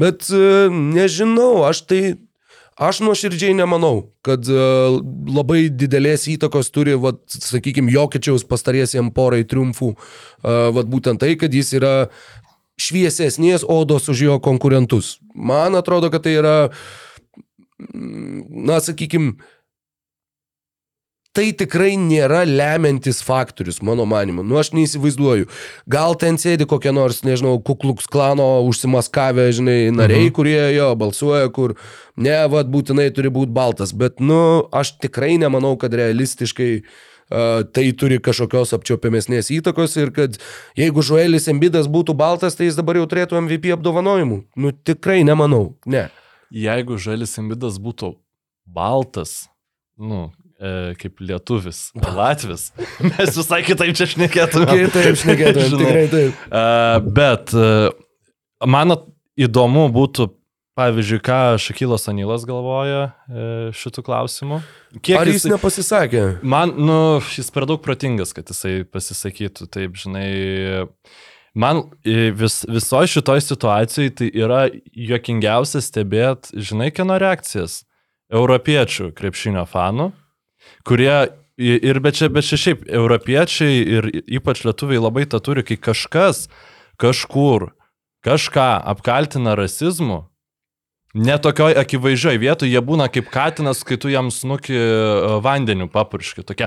Bet e, nežinau, aš tai, aš nuoširdžiai nemanau, kad e, labai didelės įtakos turi, vat, sakykime, Jokičiaus pastariesiem porai triumfų, e, vat būtent tai, kad jis yra šviesesnės odos už jo konkurentus. Man atrodo, kad tai yra na, sakykime, tai tikrai nėra lemiantis faktorius, mano manimu. Nu, aš neįsivaizduoju. Gal ten sėdi kokie nors, nežinau, kukluks klano užsimaskavę, žinai, nariai, mhm. kurie jo balsuoja, kur ne, vad, būtinai turi būti baltas. Bet, nu, aš tikrai nemanau, kad realistiškai tai turi kažkokios apčiopiamesnės įtakos ir kad jeigu Žuelis Embidas būtų baltas, tai jis dabar jau turėtų MVP apdovanojimų. Nu tikrai nemanau, ne. Jeigu žalis imbidas būtų baltas, nu, e, kaip lietuvis, latvis, mes visai kitaip čia šnekėtume. Kitaip šnekėtume, tikrai taip. Uh, bet uh, man įdomu būtų, pavyzdžiui, ką Šakylas Anilas galvoja uh, šitų klausimų. Kiek Ar jis nepasisakė? Man, nu, jis per daug protingas, kad jisai pasisakytų, taip, žinai. Man i, vis, visoje šitoje situacijoje tai yra juokingiausia stebėti, žinai, kieno reakcijas. Europiečių krepšinio fanų, kurie ir bet čia, bet čia šiaip europiečiai ir ypač lietuviai labai tą turi, kai kažkas kažkur kažką apkaltina rasizmu, Netokioj akivaizdžioj vietoje jie būna kaip katinas, kai tu jam snuki e, vandeniu papurški. Tokie,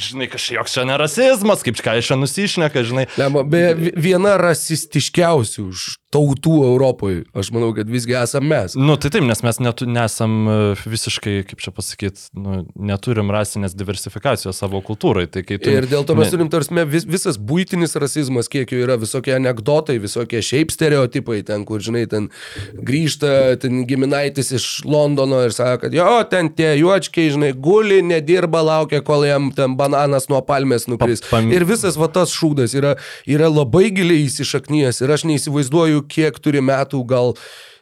žinai, kažkoks čia nerasizmas, kaip ką iš čia nusišneka, žinai. Lema, beje, vi- viena rasistiškiausių iš tautų Europoje, aš manau, kad visgi esame mes. Nu, tai taip, nes mes netu, nesam e, visiškai, kaip čia pasakyti, nu, neturim rasinės diversifikacijos savo kultūrai. Tai tu, Ir dėl to mes ne- turim, tarsi, vis, visas būtinis rasizmas, kiek jų yra, visokie anegdotai, visokie šiaip stereotipai, ten, kur, žinai, ten grįžta ten giminaitis iš Londono ir sako, kad jo, ten tie juočkiai, žinai, guli, nedirba, laukia, kol jam ten bananas nuo palmės nukris. Pa- pam- Ir visas va tas šūdas yra, yra labai giliai įsišaknyjęs ir aš neįsivaizduoju, kiek turi metų, gal,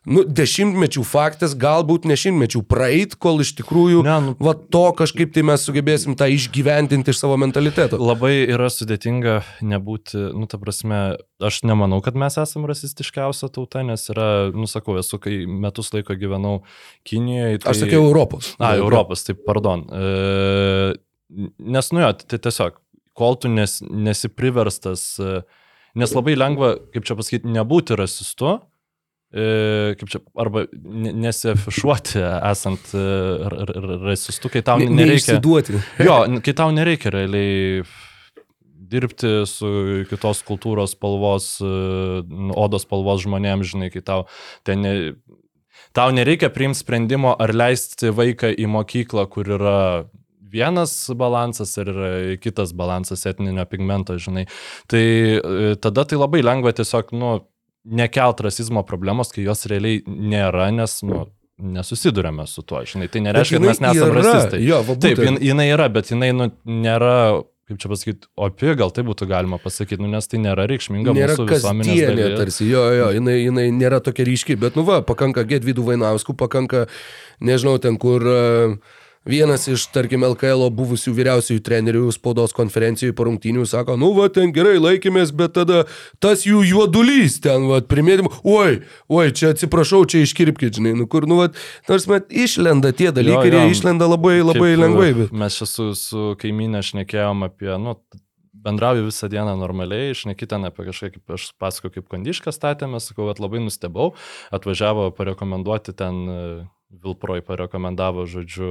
nu, dešimtmečių faktas, galbūt ne šimtmečių praeit, kol iš tikrųjų, Ne, nu- va to kažkaip tai mes sugebėsim tą išgyventinti iš savo mentaliteto. Labai yra sudėtinga nebūti, nu, ta prasme, aš nemanau, kad mes esame rasistiškiausia tauta, nes yra, nu, sakau, esu, kai metus laiko gyvenau Kinijoje. Tai... Aš sakiau Europos. A, Europos, taip, pardon. E, nes, nu jo, tai tiesiog, kol tu nes, nesi priverstas, e, nes labai lengva, kaip čia pasakyti, nebūti rasistu, e, kaip čia, arba ne- nesiafišuoti esant e, rasistu, kai tau Ne- nereikia. Neišsiduoti. Jo, kai tau nereikia realiai dirbti su kitos kultūros spalvos, odos spalvos žmonėms, žinai, kai tau ten ne, tau nereikia priimti sprendimo ar leisti vaiką į mokyklą, kur yra vienas balansas ir kitas balansas etninio pigmento, žinai. Tai e, tada tai labai lengva tiesiog, nu, nekelt rasizmo problemos, kai jos realiai nėra, nes, nu, nesusidurėme su tuo, žinai. Tai nereiškia, kad mes nesame rasistai. jo, va Taip, būtent. jin, jinai yra, bet jinai nu, nėra, kaip čia pasakyti, opi, gal tai būtų galima pasakyti, nu, nes tai nėra reikšminga Nėra mūsų visuomenės dalis. tarsi, jo, jo, jinai, jinai nėra tokia ryški, bet nu va, pakanka Gedvidų Vainauskų, pakanka, nežinau, ten kur uh, vienas iš, tarkim, LKL buvusių vyriausiųjų trenerių spaudos konferencijoje po rungtynių sako, nu va, ten gerai laikėmės, bet tada tas jų juodulys ten, va, primėtim, oi, oi, čia atsiprašau, čia iškirpkit, žinai, nu kur, nu va, nors met išlenda tie dalykai, Jo, jo. jie išlenda labai, labai Kaip, lengvai, e, bet. Mes čia su, su kaimynė šnekėjom apie, nu, bendrauju visą dieną normaliai, išneki ten apie kažką, kaip aš pasakoju, kaip kondišką statėme, sakau, kad labai nustebau, atvažiavo parekomenduoti ten, e, Vilproj parekomendavo, žodžiu,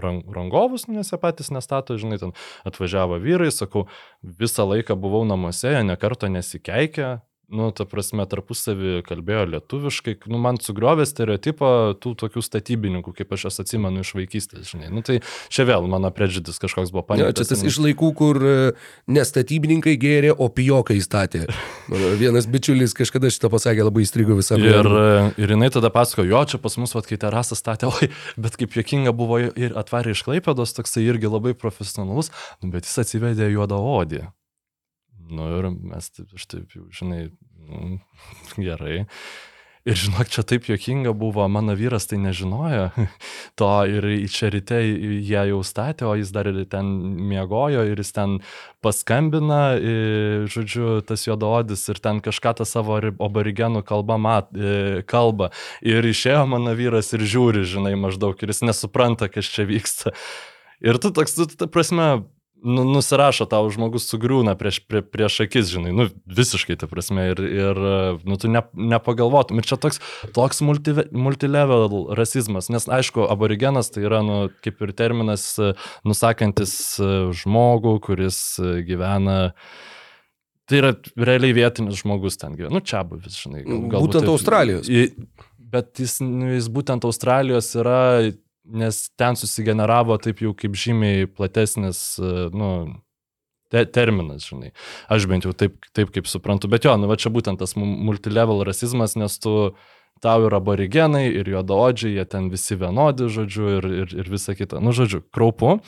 rang, rangovus, nes jie patys nestato, žinai, ten atvažiavo vyrai, sakau, visą laiką buvau namuose, jie nekarto nesikeikė, nu, ta prasme, tarpusavį kalbėjo lietuviškai, nu, man sugriovė stereotipą tų tokių statybininkų, kaip aš jas atsimenu iš vaikystės, žinai. Nu, tai čia vėl mano predžidis kažkoks buvo Ja, paniktas. čia tas iš laikų, kur e, nestatybininkai gėrė, o pijokai statė. Vienas bičiulis kažkada šitą pasakė, labai įstrigo visą Ir, ir jinai tada pasako, jo, čia pas mus, vat, kai terasą statė, oi, bet kaip jokinga buvo ir atvarė iš Klaipėdos, toksai irgi labai profesionalus, nu, bet jis atsivedė juodą odį. Nu ir mes taip, aš taip jau, žinai, nu, gerai. Ir žinok, čia taip jokinga buvo, mano vyras tai nežinojo to ir čia ryte jie jau statė, o jis dar ir ten miegojo ir jis ten paskambina, i, žodžiu, tas juodaodis ir ten kažką tą savo ri- aborigenų kalbą mat, kalba. Ir išėjo mano vyras ir žiūri, žinai, maždaug, ir jis nesupranta, kas čia vyksta. Ir tu toks, tu, ta prasme, nu, nusirašo tau žmogus sugriūna prieš, prie, prieš akis, žinai, nu visiškai, ta prasme, ir, ir nu, tu ne, nepagalvotum. Ir čia toks, toks multi, multilevel rasizmas, nes aišku, aborigenas tai yra, nu, kaip ir terminas, nusakantis žmogų, kuris gyvena Tai yra realiai vietinis žmogus ten gyvena. Nu, čia buvis, žinai. gal- galbūt Būtent taip- Australijos. Bet jis, nu, jis būtent Australijos yra, nes ten susigeneravo taip jau kaip žymiai platesnis, e, nu, te, terminas, žinai. Aš bent jau taip, taip kaip suprantu. Bet jo, nu, va čia būtent tas mu- multilevel rasizmas, nes tu tau yra aborigenai ir juodaodžiai, jie ten visi vienodi, žodžiu, ir, ir, ir visa kita. Nu, žodžiu, kraupu.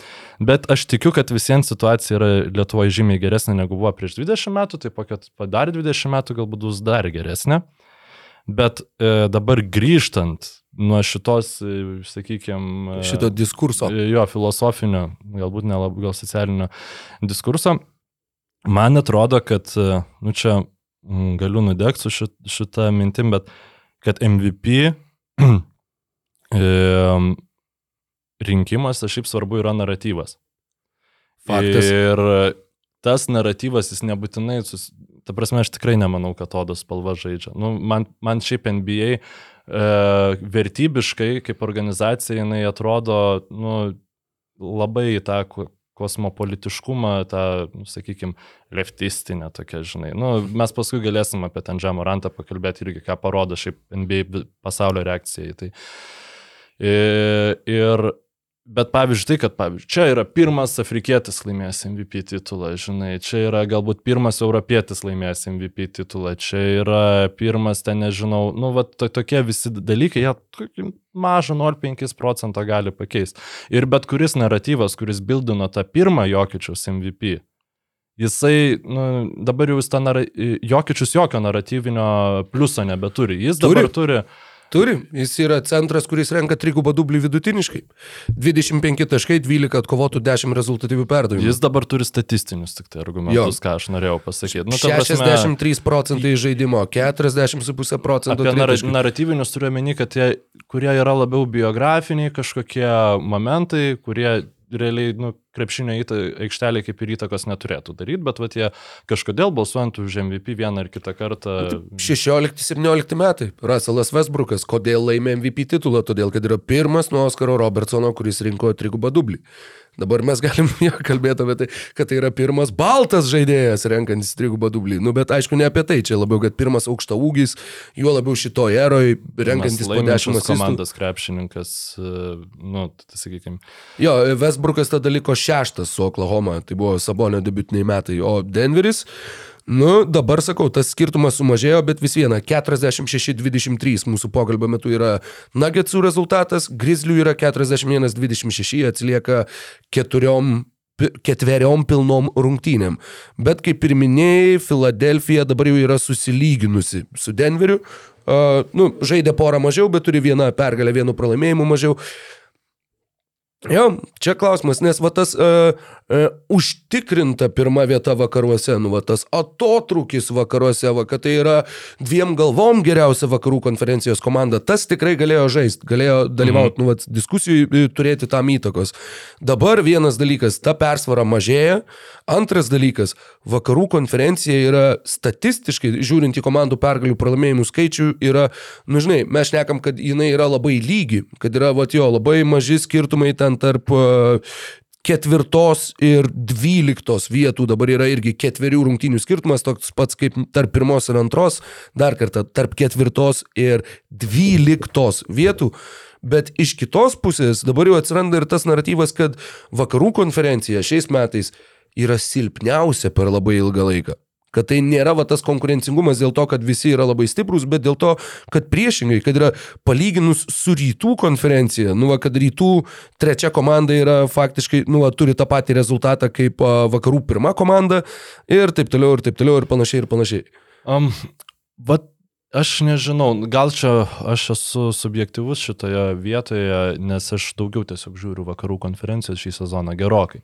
Bet aš tikiu, kad visiems situacija yra Lietuvoje žymiai geresnė negu buvo prieš 20 metų, kad po dar 20 metų galbūt bus dar geresnė. Bet e, dabar grįžtant nuo šitos, sakykime, Šito diskurso. jo filosofinio, galbūt nelabai gal socialinio diskurso, man atrodo, kad, e, nu čia galiu nudegti su šit, šitą mintim, bet kad MVP e, rinkimuose šiaip svarbu yra naratyvas. Faktas. Ir tas naratyvas, jis nebūtinai, sus... ta prasme, aš tikrai nemanau, kad odos spalva žaidžia. Nu, man, man šiaip NBA e, vertybiškai kaip organizacija jinai atrodo nu, labai į tą ko- kosmopolitiškumą, tą, nu, sakykime, leftistinę tokią, žinai. Nu, mes paskui galėsim apie ten Džamorantą pakalbėti irgi, ką parodo šiaip NBA pasaulio reakcija į tai. Ir, ir Bet pavyzdžiui, tai, kad pavyzdžiui, čia yra pirmas afrikietis laimėjęs MVP titulą, žinai, čia yra galbūt pirmas europietis laimėjęs MVP titulą, čia yra pirmas, ten nežinau, nu, va, to, tokie visi dalykai, jie mažą 0,5 procento gali pakeisti. Ir bet kuris naratyvas, kuris bildino tą pirmą Jokičiaus MVP, Jisai, nu, dabar jau jis tą nara... Jokičius jokio naratyvinio pliuso nebeturi. Jis dabar turi, turi Turi, jis yra centras, kuris renka trigubą dublį vidutiniškai. 25 taškai, 12 atkovotų, 10 rezultatyvių perdavimų. Jis dabar turi statistinius tik tai argumentus, Jo. ką aš norėjau pasakyti. Nu, ta prasme, 63 procentai žaidimo, 40,5 procentų. Apie tritaškių. naratyvinius turiu omeny, kad jie, kurie yra labiau biografiniai kažkokie momentai, kurie realiai, nu, krepšinio aikštelė kaip ir įtakos neturėtų daryti, bet vat jie kažkodėl balsuojant už MVP vieną ar kitą kartą. 16-17 metai. Russellas Westbrookas. Kodėl laimė MVP titulą? Todėl, kad yra pirmas nuo Oskaro Robertsono, kuris rinko trigubą dublį. Dabar mes galim jo, kalbėti apie tai, kad tai yra pirmas baltas žaidėjas renkantis trigubą dublį. Nu, bet aišku, ne apie tai. Čia labiau, kad pirmas aukšta ūgis, juo labiau šitoje eroje, renkantis po 10 laiminčius asistų. komandos krepšininkas, e, nu, tai sakykime, Jo, Westbrookas tada liko šeštas su Oklahoma, tai buvo Sabonio debutiniai metai, o Denveris, nu dabar sakau, tas skirtumas sumažėjo, bet vis viena 46-23 mūsų pokalbio metu yra Nuggetsų rezultatas, Grizzlių yra 41-26, atsilieka keturiom ketveriom pilnom rungtynėm. Bet kaip ir minėjai, Filadelfija dabar jau yra susilyginusi su Denveriu. Uh, nu, žaidė porą mažiau, bet turi vieną pergalę, vienu pralaimėjimu mažiau. Jo, čia klausimas, nes va tas uh, uh, užtikrinta pirma vieta vakaruose, nu va tas atotrukis vakaruose, va, kad tai yra dviem galvom geriausia vakarų konferencijos komanda, tas tikrai galėjo žaisti, galėjo dalyvauti, mhm. nu va, diskusijų e, turėti tam įtakos. Dabar vienas dalykas, ta persvara mažėja, antras dalykas, vakarų konferencija yra statistiškai, žiūrint į komandų pergalių pralaimėjimų skaičių, yra, nu žinai, mes šnekam, kad jinai yra labai lygi, kad yra, va, jo, labai maži skirtumai ten tarp uh, ketvirtos ir dvyliktos vietų dabar yra irgi ketverių rungtynių skirtumas, toks pats kaip tarp pirmos ir antros, dar kartą tarp ketvirtos ir dvyliktos vietų. Bet iš kitos pusės dabar jau atsiranda ir tas naratyvas, kad vakarų konferencija šiais metais yra silpniausia per labai ilgą laiką. Kad tai nėra va, tas konkurencingumas dėl to, kad visi yra labai stiprus, bet dėl to, kad priešingai, kad yra palyginus su rytų konferencija, nu, va, kad rytų trečia komanda yra faktiškai, nu, va, turi tą patį rezultatą kaip vakarų pirma komanda ir taip toliau, ir taip toliau, ir panašiai, ir panašiai. Um, vat aš nežinau, gal čia aš esu subjektivus šitoje vietoje, nes aš daugiau tiesiog žiūriu vakarų konferencijos šį sezoną gerokai.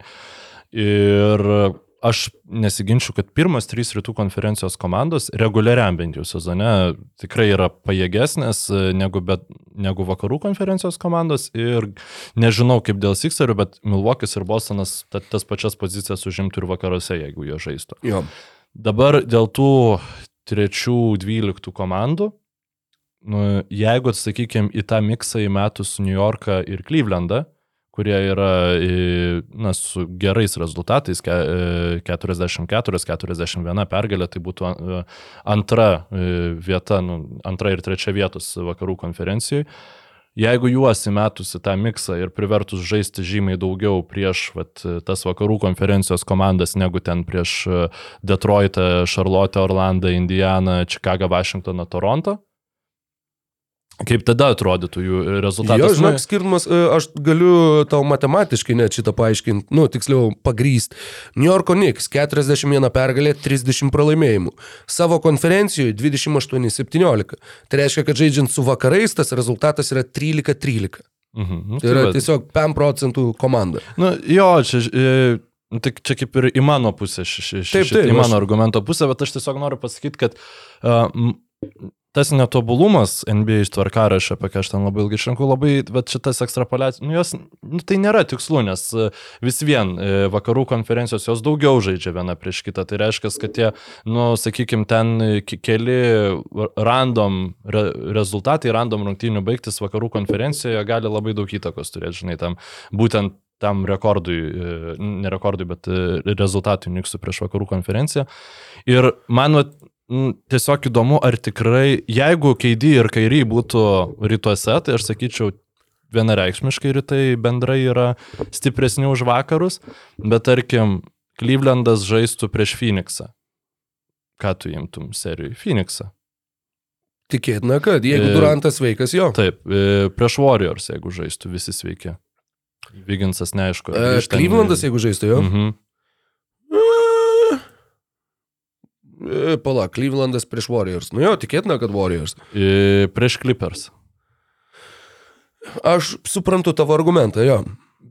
Ir aš nesiginčiu, kad pirmas trys rytų konferencijos komandos reguliariam bent jau sezone tikrai yra pajėgesnės negu, bet, negu vakarų konferencijos komandos ir nežinau kaip dėl Sixerių, bet Milvokis ir Bostonas ta, tas pačias pozicijas užimtų ir vakaruose, jeigu jie žaistų. Jo. Dabar dėl tų trečių dvyliktų komandų, nu, jeigu, sakykime, į tą miksą įmetus New Yorką ir Clevelandą, kurie yra na, su gerais rezultatais, 44-41 pergalė, tai būtų antra vieta, nu, antra ir trečia vietos vakarų konferencijoje. Jeigu juos įmetus į tą miksą ir privertus žaisti žymiai daugiau prieš vat, tas vakarų konferencijos komandas, negu ten prieš Detroitą, Charlotte, Orlandą, Indianą, Čikagą, Vašingtoną, Torontą, Kaip tada atrodytų jų rezultatas? Jo, žinok, skirtumas, e, aš galiu tau matematiškai net šitą paaiškinti, nu, tiksliau, pagrysti. New Yorko Knicks 41 pergalė, 30 pralaimėjimų. Savo konferencijoje 28-17. Tai reiškia, kad žaidžiant su vakarais tas rezultatas yra 13-13. Mhm, nu, Tai yra va. tiesiog 5 procentų komanda. Nu, jo, čia, e, nu, tai čia kaip ir į mano pusę, ši, ši, Taip, taip, į mano aš- argumento pusę, bet aš tiesiog noriu pasakyti, kad uh, tas netobulumas NBA tvarkarašio, apie ką aš ten labai ilgai šanku, labai, bet šitas ekstrapolacija, nu, jos, nu, tai nėra tikslu, nes e, vis vien e, vakarų konferencijos jos daugiau žaidžia viena prieš kitą. Tai reiškia, kad tie, nu, sakykime, ten e, ke- keli random re, rezultatai, random rungtynių baigtis vakarų konferencijoje gali labai daug įtakos turėti, žinai, tam būtent tam rekordui, ne rekordui, bet rezultatui Niksų prieš vakarų konferenciją. Ir man vat, tiesiog įdomu, ar tikrai, jeigu Keidį ir Kairį būtų rytuose, tai aš sakyčiau, vienareikšmiškai rytai bendrai yra stipresni už vakarus, bet tarkim, Clevelandas žaistų prieš Phoenixą. Ką tu imtum serijai? Phoenixą. Tikėtina, kad jeigu E, Durantas veikas, jo. Taip, e, prieš Warriors, jeigu žaistų visi sveiki. Viginsas neaišku. E, Clevelandas, jeigu žaistų, jo. Mhm. E, Pala, Clevelandas prieš Warriors. Nu jo, tikėtina, kad Warriors. E, Prieš Clippers. Aš suprantu tavo argumentą, jo.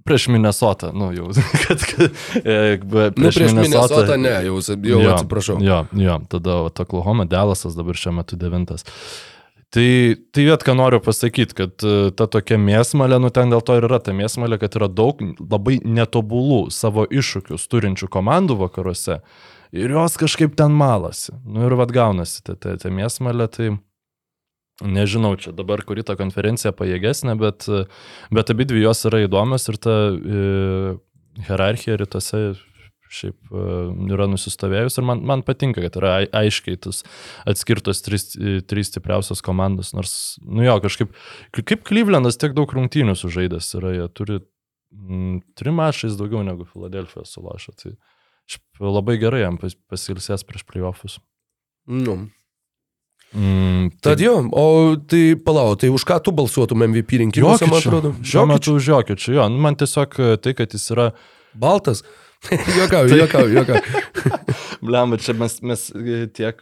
Prieš Minnesotą, nu jau, kad, kad e, be- Nu, prieš Minnesotą ne, jau, jau jo, atsiprašau. Jo, jo, tada Oklahoma, Dallasas dabar šiuo metu devintas. Tai, tai viet, ką noriu pasakyti, kad e, ta tokia mėsmalė, nu ten dėl to ir yra ta mėsmalė, kad yra daug labai netobulų savo iššūkius turinčių komandų vakaruose ir jos kažkaip ten malasi. Nu ir vad gaunasi ta, ta, ta mėsmalė, tai nežinau, čia dabar kuri ta konferencija pajėgesnė, bet, bet abi dvi jos yra įdomios ir ta e, hierarchija rytuose šiaip e, yra nusistovėjus ir man, man patinka, kad yra ai- aiškiai tas atskirtos trys, e, trys stipriausios komandos, nors, nu jo, kažkaip, kaip Klyvlendas tiek daug rungtynių sužaidęs yra, jie turi trim mašais daugiau negu Filadelfija sulašo, tai labai gerai jam pas, pasilsės prieš playoffus. Nu. Mm, Tad jo, o tai palau, tai už ką tu balsuotum MVP rinkimuose, man atrodo? Šiuo metu už Jokičių, jo, nu, man tiesiog e, tai, kad jis yra Baltas. Jokauju, jokauju, jokauju. Bliam, čia mes, mes e, tiek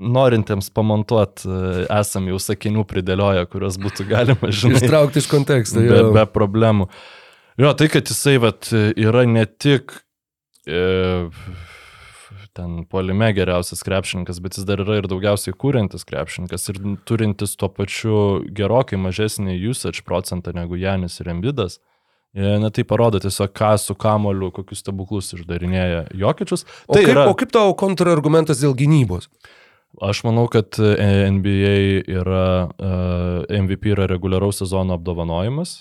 norintiems pamontuoti esam jau sakinių pridėlioję, kuriuos būtų galima, žinai, Ištraukti iš konteksto. be, jo. be problemų. Jo, tai, kad jisai vat, yra ne tik e, ten polime geriausias krepšininkas, bet jis dar yra ir daugiausiai kūrintis krepšininkas ir turintis tuo pačiu gerokai mažesnį usage procentą negu Janis ir Embidas. E, Na tai parodo tiesiog, ką su kamoliu, kokius stebuklus išdarinėja Jokičius. O, Tai kaip, yra, o kaip tavo kontrargumentas dėl gynybos? Aš manau, kad e, NBA yra, MVP yra reguliaraus sezono apdovanojimas.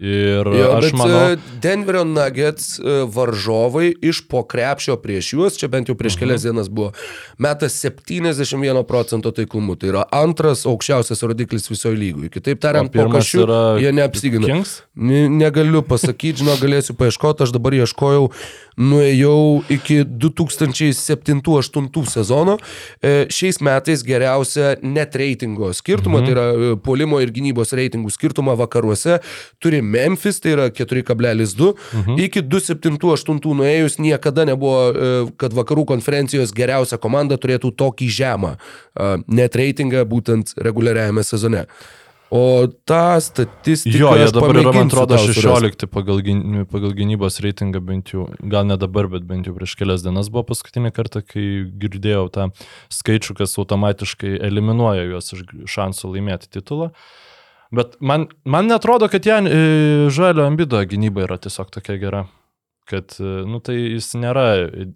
Ir Jo, aš manau, e, Denverio Nuggets e, varžovai iš po krepšio prieš juos, čia bent jau prieš Mhm. kelias dienas buvo, metas 71 procento taiklumu. Tai yra antras aukščiausias rodiklis visoje lygoje. Kitaip tariant, po kažkių jie neapsigina. Negaliu pasakyti, žinau, galėsiu paieškoti, aš dabar ieškojau, nuėjau iki 2007-2008 sezono. E, Šiais metais geriausia net reitingo skirtumą, mhm. tai yra puolimo ir gynybos reitingų skirtumą vakaruose turi Memphis, tai yra 4,2. Mhm. Iki 2007-2008 nuėjus niekada nebuvo, e, kad vakarų konferencijos geriausia komanda turėtų tokį žemą e, net reitingą būtent reguliariajame sezone. O tą statistiką... Jo, jie dabar yra, man atrodo, tau surast. 16 pagal, pagal gynybos reitingą bent jau, gal ne dabar, bet bent jau prieš kelias dienas buvo paskutinį kartą, kai girdėjau tą skaičių, kas automatiškai eliminuoja juos iš šansų laimėti titulą. Bet man, man netrodo, kad Jan e, Žalio ambido gynyba yra tiesiog tokia gera. Kad, e, nu tai jis nėra e,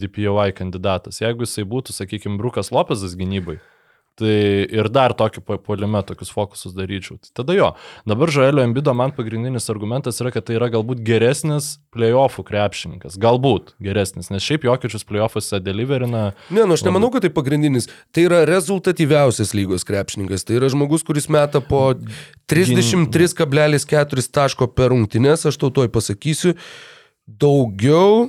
DPOI kandidatas. Jeigu jisai būtų, sakykime, Brukas Lopezas gynybai, Tai ir dar tokį puolime tokius fokusus daryčiau. Tai tada jo. Dabar Žaelio Embido man pagrindinis argumentas yra, kad tai yra galbūt geresnis playoffų krepšininkas. Galbūt geresnis, nes šiaip jokiečius playoffuose deliverina. Ne, nu aš nemanau, kad tai pagrindinis. Tai yra rezultatyviausias lygos krepšininkas. Tai yra žmogus, kuris meta po 33,4 taško per rungtynės, aš tau toj pasakysiu. Daugiau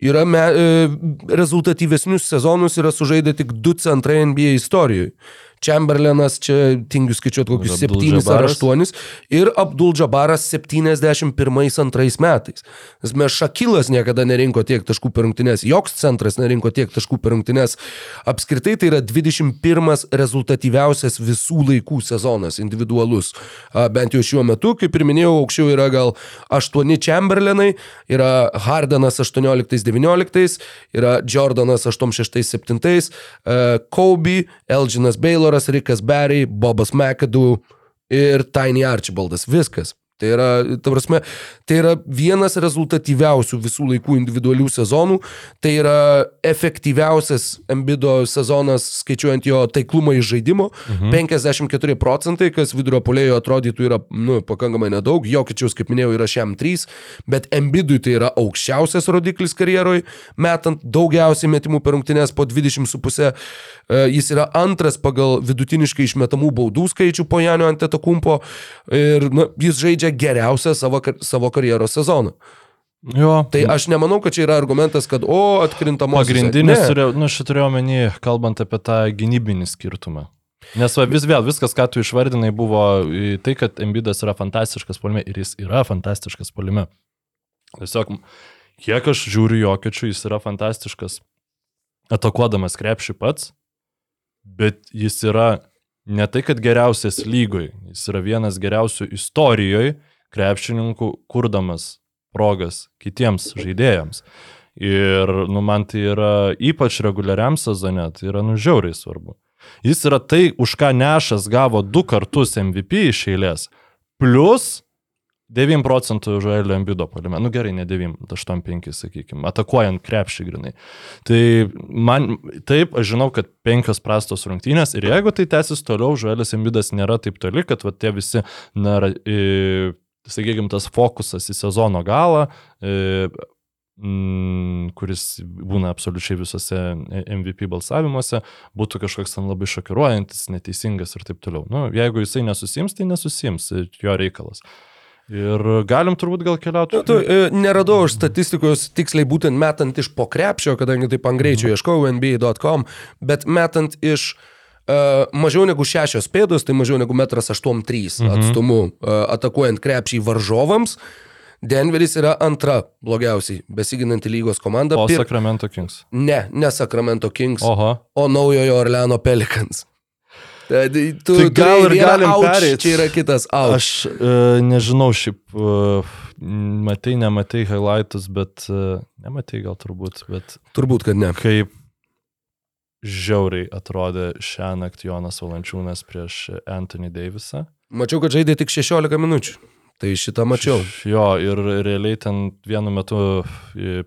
yra me, e, rezultatyvesnius sezonus yra sužaidę tik du centrai NBA istorijoje. Chamberlainas čia tingiu skaičiuoti kokius Ir Abdul 7 ar Jabbaras. 8 ir Abdul Džabaras 71-2 metais. Nes mes Šakilas niekada nerinko tiek taškų per rungtynės, joks centras nerinko tiek taškų per rungtynės. Apskritai tai yra 21 rezultatyviausias visų laikų sezonas, individualus. Bent jau šiuo metu, kaip ir minėjau, aukščiau yra gal 8 Chamberlainai, yra Hardenas 18-19, yra Jordanas 86-7, Kobe, Elginas Bayloras, Rikas Barry, Bobas McAdoo ir Tiny Archibaldas. Viskas. Tai yra, ta prasme, tai yra vienas rezultatyviausių visų laikų individualių sezonų, tai yra efektyviausias Embido sezonas, skaičiuojant jo taiklumą iš žaidimo, mhm. 54 procentai, kas vidurio polėjo atrodytų yra nu, pakankamai nedaug, Jokičiaus, kaip minėjau, yra šiam 3, bet Embidui tai yra aukščiausias rodiklis karjeroje, metant daugiausiai metimų per rungtynės po 20,5, jis yra antras pagal vidutiniškai išmetamų baudų skaičių po Janio Antetokumpo ir na, jis žaidžia geriausią savo, savo karjeros sezoną. Jo. Tai aš nemanau, kad čia yra argumentas, kad o, atkrintamos. Pagrindinis, turėjau, nu, aš turėjau menį, kalbant apie tą gynybinį skirtumą. Nes vis vėl, viskas, ką tu išvardinai, buvo tai, kad Embidas yra fantastiškas polime ir jis yra fantastiškas polime. Tiesiog, kiek aš žiūriu jokiečių, jis yra fantastiškas atakuodamas krepšį pats, bet jis yra ne tai, kad geriausias lygoj, jis yra vienas geriausių istorijoje krepšininkų, kurdamas progas kitiems žaidėjams. Ir, nu, man tai yra ypač reguliariam sezone, tai yra, nu, žiauriai svarbu. Jis yra tai, už ką Nešas gavo du kartus MVP iš eilės, plus 9 procentų Žoelio Embido palime. Nu gerai, ne 9, 8-5, sakykime, atakuojant krepšį grinai. Tai man, taip, aš žinau, kad penkios prastos rungtynės ir jeigu tai tęsis toliau, Žoelis Embidas nėra taip toli, kad va, tie visi, na, e, sakykime, tas fokusas į sezono galą, e, mm, kuris būna absoliučiai visose MVP balsavimuose, būtų kažkoks ten labai šokiruojantis, neteisingas ir taip toliau. Nu, jeigu jisai nesusims, tai nesusims, jo reikalas. Ir galim turbūt gal keliauti. Nu, tu, e, neradau aš statistikos tiksliai būtent metant iš po krepšio, kadangi taip ant greičio ieškojau nba.com, bet metant iš uh, mažiau negu šešios pėdos, tai mažiau negu metras 8-3 mhm. atstumu uh, atakuojant krepšį varžovams, Denveris yra antra blogiausiai besiginanti lygos komanda. O Pir- Sacramento Kings. Ne, ne Sacramento Kings, o, Oho. o naujojo Orleano Pelicans. Tai, tai, tu, Tai gal turėjai ir galim pereit. Čia yra kitas ouch. Aš e, nežinau, šiaip e, matai, nematai highlightus, bet e, nematai gal turbūt, bet Turbūt, kad ne. kaip žiauriai atrodė šią naktį Jonas Valančiūnas prieš Anthony Davisą. Mačiau, kad žaidė tik 16 minučių. Tai šitą mačiau. Jo, ir realiai ten vienu metu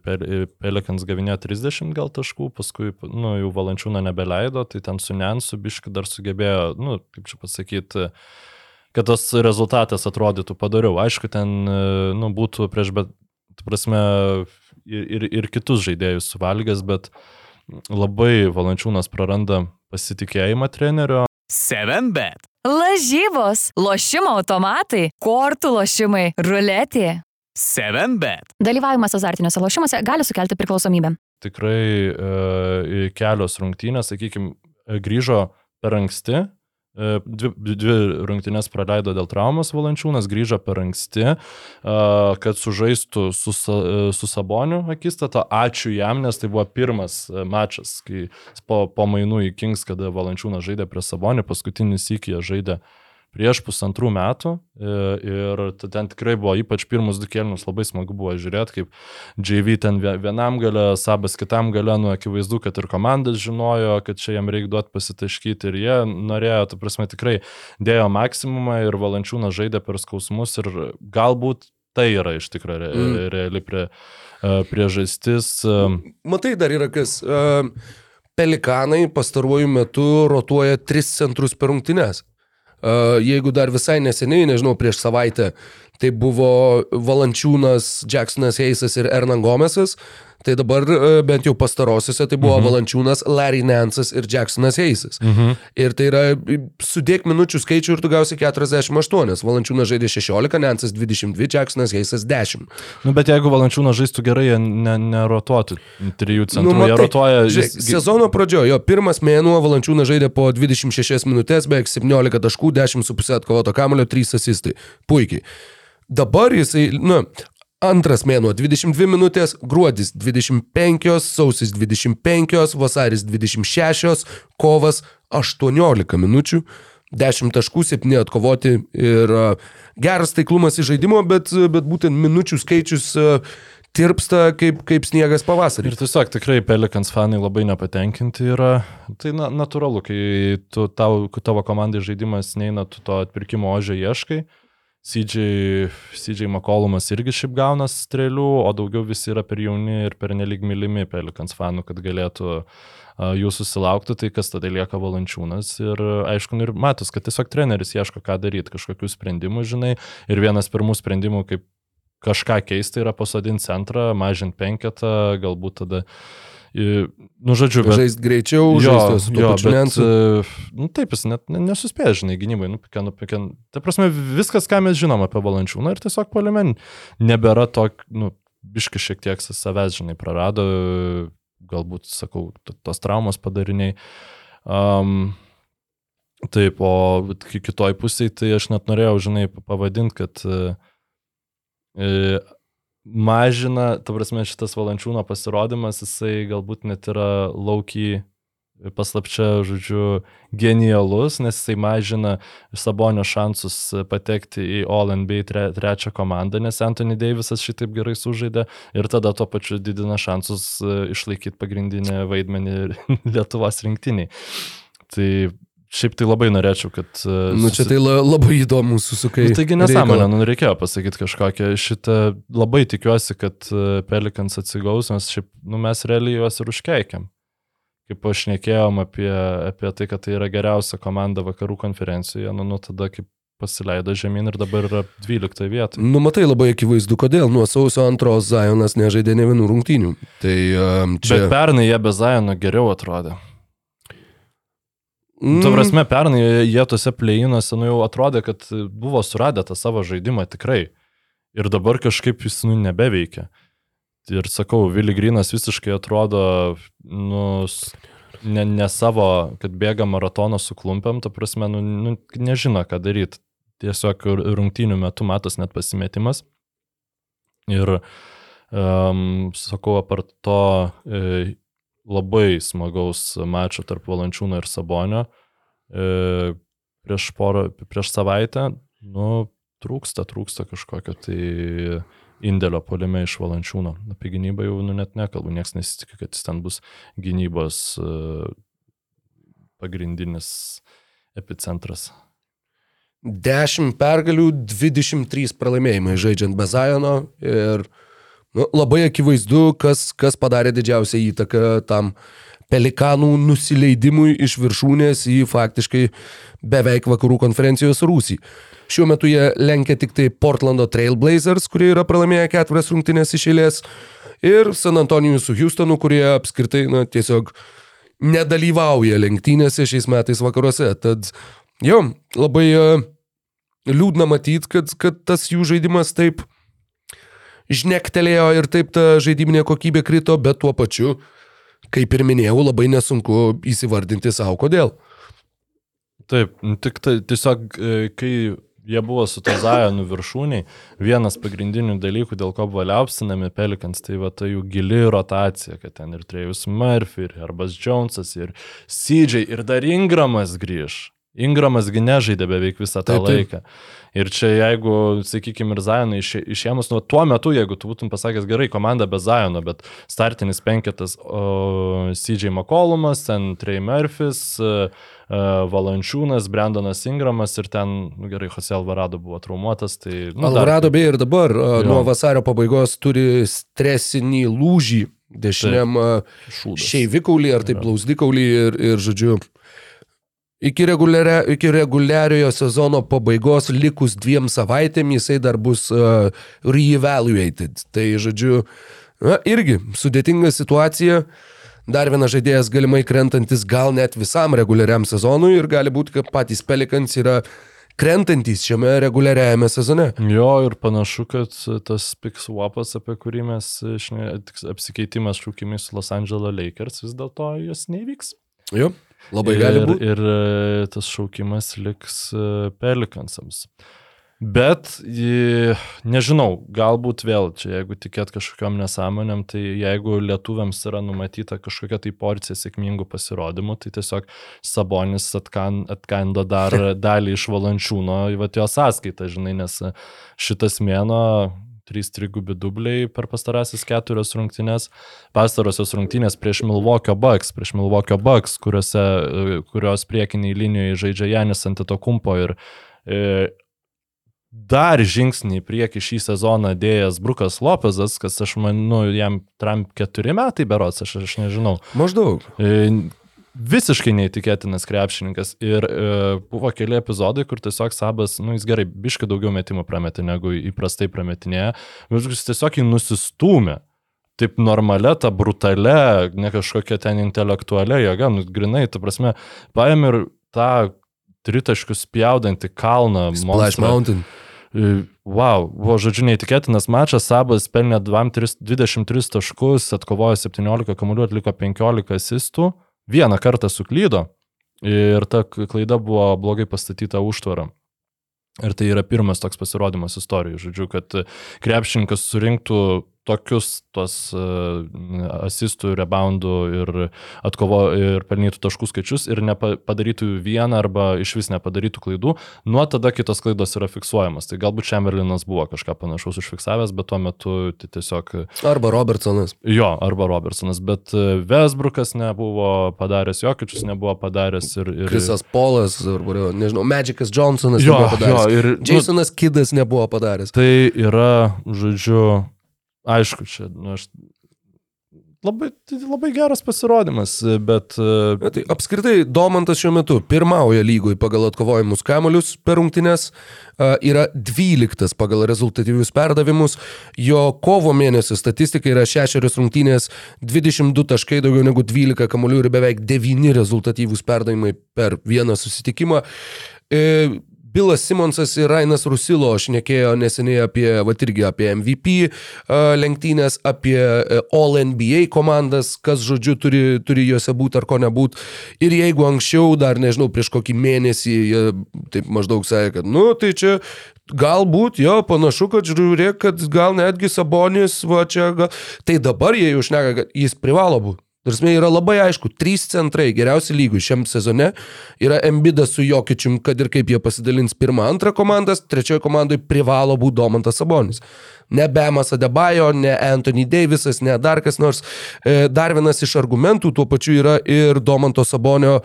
Pel- Pelikans gavinėjo 30 gal taškų, paskui, nu, jau Valančiūną nebeleido, tai ten su Nensu biški dar sugebėjo, nu, kaip čia pasakyti, kad tas rezultatas atrodytų padariau. Aišku, ten, nu, būtų prieš, bet, prasme, ir, ir, ir kitus žaidėjus suvalgęs, bet labai Valančiūnas praranda pasitikėjimą trenerio. 7bet. Lažybos, lošimo automatai, kortų lošimai, ruletė. 7bet. Dalyvavimas azartiniuose lošimuose gali sukelti priklausomybę. Tikrai e, kelios rungtynės, sakykime, grįžo per anksti. E, Dvi, dvi rungtynės praleido dėl traumos valančiūnas, grįžo per anksti, e, kad sužaistų su, e, su Saboniu akistatą. Ačiū jam, nes tai buvo pirmas mačas, kai po, po mainų į Kings, kada valančiūnas žaidė prie Sabonį, paskutinis įkį žaidė prieš pusantrų metų e, ir ten tikrai buvo, ypač pirmus du kelnius, labai smagu buvo žiūrėti, kaip JV ten vie- vienam gale, Sabas kitam gale, nu akivaizdu, kad ir komandas žinojo, kad čia jam reikia duoti pasitaškyti ir jie norėjo, tu prasme, tikrai dėjo maksimumą ir valančiūnas žaidė per skausmus ir galbūt tai yra iš tikrųjų re, Mm. reali prie, e, priežastis. e, Matai, dar yra kas. Pelikanai pastaruoju metu rotuoja tris centrus per rungtynes. Jeigu dar visai neseniai, nežinau, prieš savaitę, tai buvo Valančiūnas, Jacksonas Heisas ir Ernan Gomesas, tai dabar uh, bent jau pastarosiuose tai buvo mhm. Valančiūnas, Larry Nansas ir Jacksonas Heisas. Mhm. Ir tai yra, sudėk minučių skaičių ir tu gausi 48. Valančiūnas žaidė 16, Nansas 22, Jacksonas Heisas 10. Nu, bet jeigu valančiūnas žaistų gerai, jie ne, nerotuotų trijų centrų, nu, jie matai, rotuoja... Žiūrėk, jis- sezono pradžioje, jo pirmas mėnuo Valančiūnas žaidė po 26 minutės, beveik 17 taškų, 10,5 atkovoto kamulio, 3 asistai. Puikiai. Dabar jisai, nu, antras mėnuo 22 minutės, gruodis 25, sausis 25, vasaris 26, kovas 18 minučių. 10 taškų, 7 atkovoti ir a, geras taiklumas į žaidimo, bet, bet būtent minučių skaičius a, tirpsta kaip, kaip sniegas pavasarį. Ir tiesiog tikrai Pelikans fanai labai nepatenkinti yra. Tai na, natūralu, kai tu, tau, tavo komandai žaidimas neina, tu to atpirkimo ožio ieškai. CJ, CJ McCollumas irgi šiaip gauna strėlių, o daugiau visi yra per jauni ir per nelik mylimi Pelikans fanų, kad galėtų jų susilaukti, tai kas tada lieka valančiūnas. Ir aišku, nu ir matus, kad tiesiog treneris ieško, ką daryti, kažkokių sprendimų, žinai. Ir vienas pirmų sprendimų, kaip kažką keisti, yra pasodinti centrą, mažinti penketą, galbūt tada... i- Nu, žodžiu, bet... Žaisti greičiau, su tuo pačiu bet, e, nu, taip, jis net ne- nesuspėja, žinai, gynybai, nu, piken, nu, piken. Ta prasme, viskas, ką mes žinom apie Valančiūną ir tiesiog polimen nebėra to, nu, biški šiek tiek sa- savęs, žinai, prarado, galbūt, sakau, tos traumos padariniai. Um, taip, o ki- kitoj pusėje, tai aš net norėjau, žinai, pavadinti, kad e, mažina, ta prasme, šitas valančiūno pasirodymas, jisai galbūt net yra laukiai paslapčia, žodžiu, genialus, nes jisai mažina Sabonio šansus patekti į All NBA tre, trečią komandą, nes Anthony Davisas šitaip gerai sužaidė ir tada tuo pačiu didina šansus išlaikyti pagrindinį vaidmenį Lietuvos rinktiniai. Tai šiaip tai labai norėčiau, kad... e, Nu, čia tai la, labai įdomu susukai. Nu, taigi nesąmonė, nu, reikėjo pasakyti kažkokią šitą. Labai tikiuosi, kad e, Pelikans atsigaus, nes šiaip, nu, mes realiai juos ir užkeikiam. Kaip aš nekėjom apie, apie tai, kad tai yra geriausia komanda vakarų konferencijoje, nu, nu tada kaip pasileido žemyn ir dabar yra 12 vietoje. Nu, matai labai akivaizdu, kodėl nuo sausio antros Zajonas nežaidė ne vienų rungtynių. Tai um, Čia... Bet pernai jie be Zajono geriau atrodė. Mm, Tu prasme, pernai jie tose pleinuose, nu jau atrodė, kad buvo suradę tą savo žaidimą tikrai. Ir dabar kažkaip jis, nu, nebeveikia. Ir sakau, Vili Grinas visiškai atrodo, nu, ne, ne savo, kad bėga maratoną su klumpiam, ta prasme, nu, nu, nežino, ką daryti. Tiesiog rungtynių metu matos net pasimetimas. Ir, um, sakau, apart to, e, labai smagaus mačo tarp Valančiūno ir Sabonio e, prieš, porą, prieš savaitę, nu, trūksta, trūksta kažkokio tai indėlio polime iš Valančiūno. Apie gynybą jau nu, net nekalbu, niekas nesitikė, kad jis ten bus gynybos e, pagrindinis epicentras. 10 pergalių, 23 pralaimėjimai žaidžiant be Zajono ir nu, labai akivaizdu, kas, kas padarė didžiausią įtaką tam pelikanų nusileidimui iš viršūnės į faktiškai beveik vakarų konferencijos rūsį. Šiuo metu jie lenkia tik tai Portlando Trailblazers, kurie yra pralaimėję ketverias rungtynės iš eilės, ir San Antonijus su Houstonu, kurie apskritai, na, tiesiog nedalyvauja lenktynėse šiais metais vakaruose. Tad jo, labai uh, liūdna matyti, kad, kad tas jų žaidimas taip žnektelėjo ir taip ta žaidiminė kokybė krito, bet tuo pačiu, kaip ir minėjau, labai nesunku įsivardinti savo kodėl. Taip, nu, tik tai tiesiog, e, kai jie buvo su to Zajonu viršūniai, vienas pagrindinių dalykų, dėl ko buvo liaupsinami Pelikans, tai va ta jų gili rotacija, kad ten ir Trejus Murphy, ir Herbas Jonesas, ir CJ, ir dar Ingramas grįž. Ingramasgi nežaidė beveik visą tą Taip, taip. laiką. Ir čia jeigu, sakykime, ir Zajoną iš, išėmus, nu tuo metu, jeigu tu būtum pasakęs gerai, komanda be Zajono, bet startinis penketas o, CJ McCollumas, ten Trey Murphys, uh, Valančiūnas, Brandonas Ingramas ir ten, nu, gerai, Jose Alvarado buvo traumuotas. Tai, nu, dar- Alvarado beje ir dabar a, Jo. nuo vasario pabaigos turi stresinį lūžį dešiniam a, šūdas. šeivikaulį ar taip blausdikaulį ir, ir žodžiu. Iki, reguliaria, iki reguliariojo sezono pabaigos likus dviem savaitėm jisai dar bus uh, reevaluated. Tai žodžiu, na, irgi sudėtinga situacija. Dar vienas žaidėjas galimai krentantis gal net visam reguliariam sezonui ir gali būti, kad patys Pelikans yra krentantis šiame reguliariajame sezone. Jo, ir panašu, kad tas pikswapas, apie kurį mes tik apsikeitimas šūkimis Los Angeles Lakers, vis dėlto jis nevyks. Jo, labai ir, gali būti. Ir e, tas šaukimas liks e, Pelikansams. Bet, nežinau, galbūt vėl čia, jeigu tikėt kažkokiam nesąmonėm, tai jeigu lietuviams yra numatyta kažkokia tai porcija sėkmingų pasirodymų, tai tiesiog Sabonis atkan, atkando dar dalį iš valančiūno į jo sąskaitą, žinai, nes šitas mėno trys trigubi dubliai per pastarąsias keturias rungtynes. Pastarosios rungtynės prieš Milvokio Bucks, prieš Milvokio Bucks, kuriuose, e, kurios priekiniai linijoje žaidžia Janis Antetokumpo ir e, dar žingsnį į priekį šį sezoną dėjęs Brukas Lopezas, kas aš manau, jam Trump keturi metai berots, aš, aš nežinau. Maždaug. Visiškai neįtikėtinas krepšininkas ir e, buvo keli epizodai, kur tiesiog Sabas, nu jis gerai, biškai daugiau metimų prametė negu įprastai prametinėje, bet jis tiesiog jį nusistūmė. Taip normalia, ta brutalia, ne kažkokia ten intelektualia jėga, nu grinai, ta prasme, paėmė ir tą tritaškių spjaudantį kalną. Splash monstrą. Mountain. E, Wow, buvo žodžiu neįtikėtinas mačas, Sabas pelnė 2, 23 taškus, atkovojo 17 kamuolių, atliko 15 asistų, vieną kartą suklydo ir ta klaida buvo blogai pastatyta užtvara. Ir tai yra pirmas toks pasirodymas istorijoje, žodžiu, kad krepšininkas surinktų tokius tos uh, asistų, reboundų ir atkovo ir pelnytų taškų skaičius ir nepadarytų vieną arba iš vis nepadarytų klaidų, nuo tada kitos klaidos yra fiksuojamas. Tai galbūt Chamberlainas buvo kažką panašaus užfiksavęs, bet tuo metu tai tiesiog Arba Robertsonas. jo, arba Robertsonas, bet Vesbrukas nebuvo padaręs, Jokičius nebuvo padaręs ir... ir Krisas Polas, arba, nežinau, Magicas Johnsonas Jo, nebuvo padaręs. jo, ir, nu, Jasonas Kidas nebuvo padaręs. Tai yra, žodžiu, aišku, čia, nu, aš labai, tai labai geras pasirodymas, bet e, Na, tai apskritai, Domantas šiuo metu pirmauja lygoj pagal atkovojimus kamolius per rungtynes, a, yra 12 pagal rezultatyvius perdavimus, jo kovo mėnesio statistika yra 6 rungtynės, 22 taškai, daugiau negu 12 kamolių ir beveik 9 rezultatyvūs perdavimai per vieną susitikimą. Bilas Simonsas ir Rainas Rusilo šnekėjo neseniai apie, va irgi apie MVP lenktynės, apie e, All NBA komandas, kas žodžiu turi, turi juose būti ar ko nebūti. Ir jeigu anksčiau, dar nežinau, prieš kokį mėnesį, jie taip maždaug sakė, kad, nu, tai čia galbūt, jo, panašu, kad žiūrėk, kad gal netgi Sabonis, va čia, gal... tai dabar jie jau šneka, kad jis privalo būti. Tarsime, yra labai aišku, trys centrai geriausi lygų šiam sezone yra Embidas su Jokičium, kad ir kaip jie pasidalins pirmą, antrą komandas, trečioje komandoje privalo būti Domantas Sabonis. Ne Bemas Adebayo, ne Anthony Davisas, ne dar kas nors. E, Dar vienas iš argumentų tuo pačiu yra ir Domanto Sabonio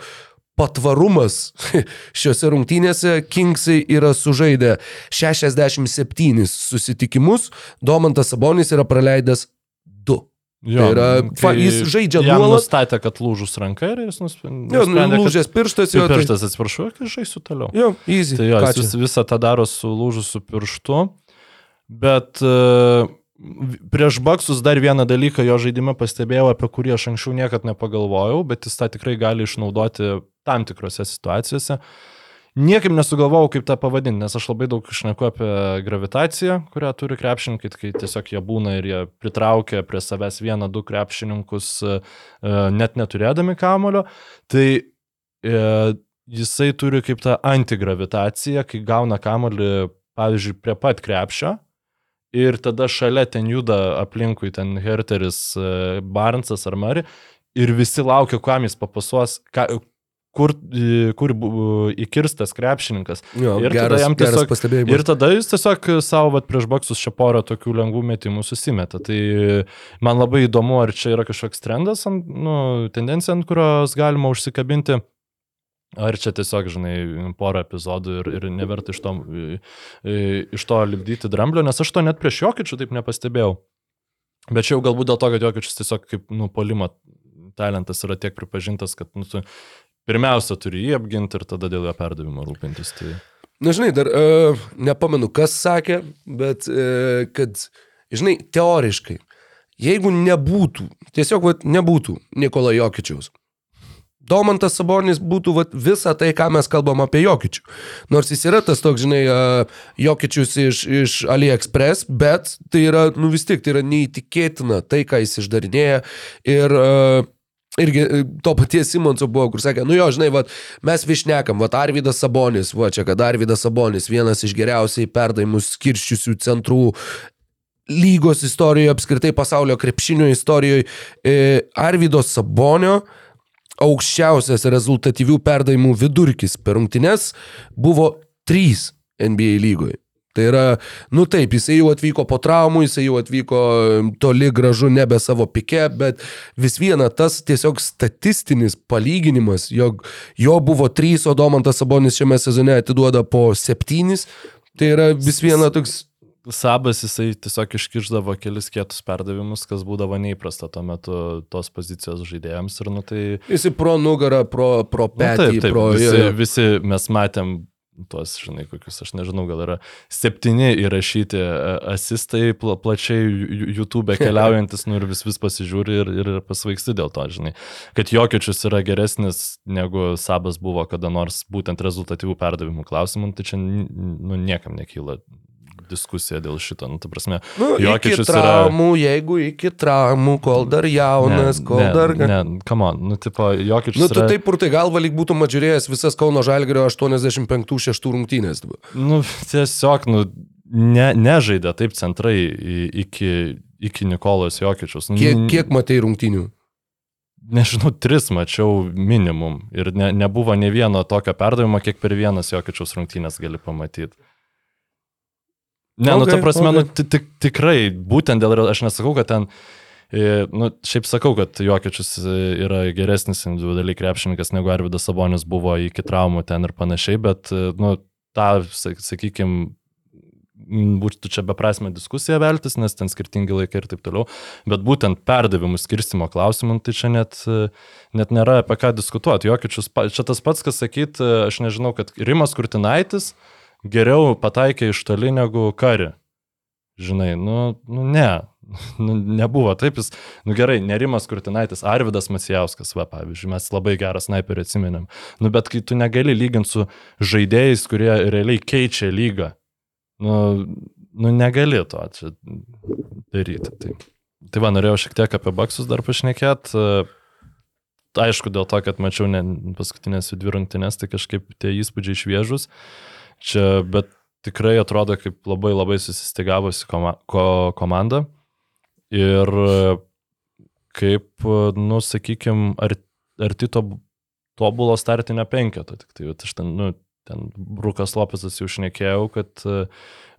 patvarumas šiuose rungtynėse. Kingsai yra sužaidę 67 susitikimus, Domantas Sabonis yra praleidęs 2. Tai yra, fa, jis žaidžia nuolat. nustatė, kad lūžus ranka ir jis nusprendė. Jo, nu, lūžęs pirštas, jo. Jo, tai- pirštas, atsiprašau, kad žaisiu toliau. Jo, easy. Tai jo, jis vis, visą tą daro su lūžusiu pirštu. Bet uh, prieš baksus dar vieną dalyką jo žaidime pastebėjau, apie kurį aš anksčiau niekad nepagalvojau, bet jis tą tikrai gali išnaudoti tam tikrose situacijose. Niekaip nesugalvojau, kaip tą pavadinti, nes aš labai daug išneku apie gravitaciją, kurią turi krepšininkai, kai tiesiog jie būna ir jie pritraukia prie savęs vieną, du krepšininkus, e, net neturėdami kamulio. Tai e, jisai turi kaip tą antigravitaciją, kai gauna kamolį, pavyzdžiui, prie pat krepšio. Ir tada šalia ten juda aplinkui ten Herteris, e, Barnsas ar Mari. Ir visi laukia, kam jis papasuos, ką, kur, kur įkirstas krepšininkas. Jo, ir tada geras, geras tiesiog-. Ir tada jis tiesiog savo vat, prieš baksus šią porą tokių lengvų metimų susimeta. Tai man labai įdomu, ar čia yra kažkoks trendas, ant, nu, tendencija, ant kurios galima užsikabinti. Ar čia tiesiog, žinai, porą epizodų ir, ir neverta iš to, iš to lipdyti dramblio, nes aš to net prieš jokičių taip nepastebėjau. Bet čia jau galbūt dėl to, kad jokičius tiesiog kaip, nu, polimo talentas yra tiek pripažintas, kad, nu, tu pirmiausia turi jį apginti ir tada dėl jo perdavimo rūpintis. Tai... Na, žinai, dar uh, nepamenu, kas sakė, bet uh, kad, žinai, teoriškai, jeigu nebūtų, tiesiog vat, nebūtų Nikola Jokičiaus, Domantas Sabonis būtų vat, visa tai, ką mes kalbam apie Jokičių. Nors jis yra tas toks, žinai, uh, Jokičius iš, iš AliExpress, bet tai yra, nu vis tik, tai yra neįtikėtina tai, ką jis išdarinėja. Ir uh, irgi e, to paties Simonso buvo, kur sakė, nu jo, žinai, vat, mes višnekam, va, Arvidas Sabonis, va čia, kad Arvidas Sabonis vienas iš geriausiai perdavimus skirščiusių centrų lygos istorijoje, apskritai pasaulio krepšinio istorijoje. Arvido Sabonio aukščiausias rezultatyvių perdavimų vidurkis per rungtynes buvo 3 NBA lygoje. Tai yra, nu taip, jisai jau atvyko po traumų, jisai jau atvyko toli gražu nebe savo pike, bet vis viena tas tiesiog statistinis palyginimas, jog jo buvo 3, o Domantas Sabonis šiame sezone atiduoda po 7, tai yra vis viena toks Sabas jisai tiesiog iškirždavo kelis kietus perdavimus, kas būdavo neįprasta tuo metu tos pozicijos žaidėjams. Ir, nu, tai, Jisai pro nugarą, pro, pro nu, petį, taip, taip, pro... visi, visi mes matėm tuos, žinai, kokius, aš nežinau, gal yra septyni įrašyti e, asistai pla, plačiai YouTube keliaujantis, nu ir vis vis pasižiūri ir, ir pasvaigsti dėl to, žinai. Kad Jokičius yra geresnis negu Sabas buvo kada nors būtent rezultatyvų perdavimų klausimų, tai čia nu, niekam nekyla diskusija dėl šito. Nu, ta prasme, Nu, Jokičius yra- traumų, jeigu iki traumų, kol dar jaunas, kol ne, dar... Ne, come on, nu, tipo, Jokičius Nu, tu yra... taip purtai galva, lyg būtum atžiūrėjęs visas Kauno Žalgirio 85-6 rungtynės. Nu, tiesiog, nu, ne, nežaidė taip centrai iki, iki Nikolos Jokičius. Nu, Kiek, kiek matai rungtynių? Nežinau, tris mačiau minimum. Ir ne, nebuvo ne vieno tokio perdavimo, kiek per vienas Jokičiaus rungtynės gali pamatyti. Ne, okay, nu, ta prasme, okay. okay. nu, ti- tik, tikrai, būtent dėl, aš nesakau, kad ten, e, nu, šiaip sakau, kad Jokičius e, yra geresnis individualiai krepšininkas negu Arvidas Sabonis buvo iki traumų ten ir panašiai, bet, e, nu, tą, sakykime, būtų čia beprasme diskusija veltis, nes ten skirtingi laikai ir taip toliau, bet būtent perdavimų skirstimo klausimų, tai čia net, net nėra apie ką diskutuoti. Jokičius, pa- čia tas pats, kas sakyti, aš nežinau, kad Rimas Kurtinaitis geriau pataikė iš toli negu Kari. Žinai, nu, nu ne, nu, nebuvo taip, jis, nu gerai, Nerimas Kurtinaitis, Arvidas Masijauskas, va, pavyzdžiui, mes labai gerą sniperį atsiminėm. Nu, bet kai tu negali lyginti su žaidėjais, kurie realiai keičia lygą, nu, nu negali to čia daryti. Tai, tai va, norėjau šiek tiek apie baksus dar pašnekėt. Aišku, dėl to, kad mačiau paskutinės dvi rungtynės, tai kažkaip tie įspūdžiai šviežus. Čia, bet tikrai atrodo kaip labai labai susistigavusi koma, ko, komanda. Ir kaip, nu, sakykime, ar, arti to tobulo startinio penketo. Tik tai, aš ten, nu, ten Brukas Lopesas jau šnekėjau, kad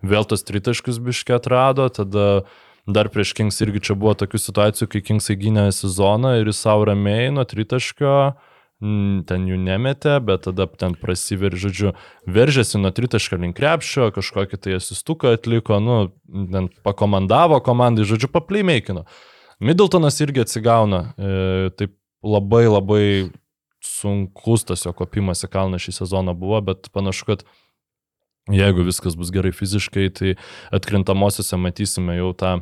vėl tos tritaškus biški atrado, tada dar prieš Kings irgi čia buvo tokių situacijų, kai Kingsai gynė sezoną ir jis savo ramiai nuo tritaškio mm, ten jų nemetė, bet tada ten prasiveržė, žodžiu, veržėsi nuo tritaškio link krepšio, kažkokį tai asistuką atliko, nu, ten pakomandavo komandai, žodžiu, paplymeikino. Middletonas irgi atsigauna. E, taip labai labai sunkus tas jo kopimas į kalną šį sezoną buvo, bet panašu, kad jeigu viskas bus gerai fiziškai, tai atkrintamosiose matysime jau tą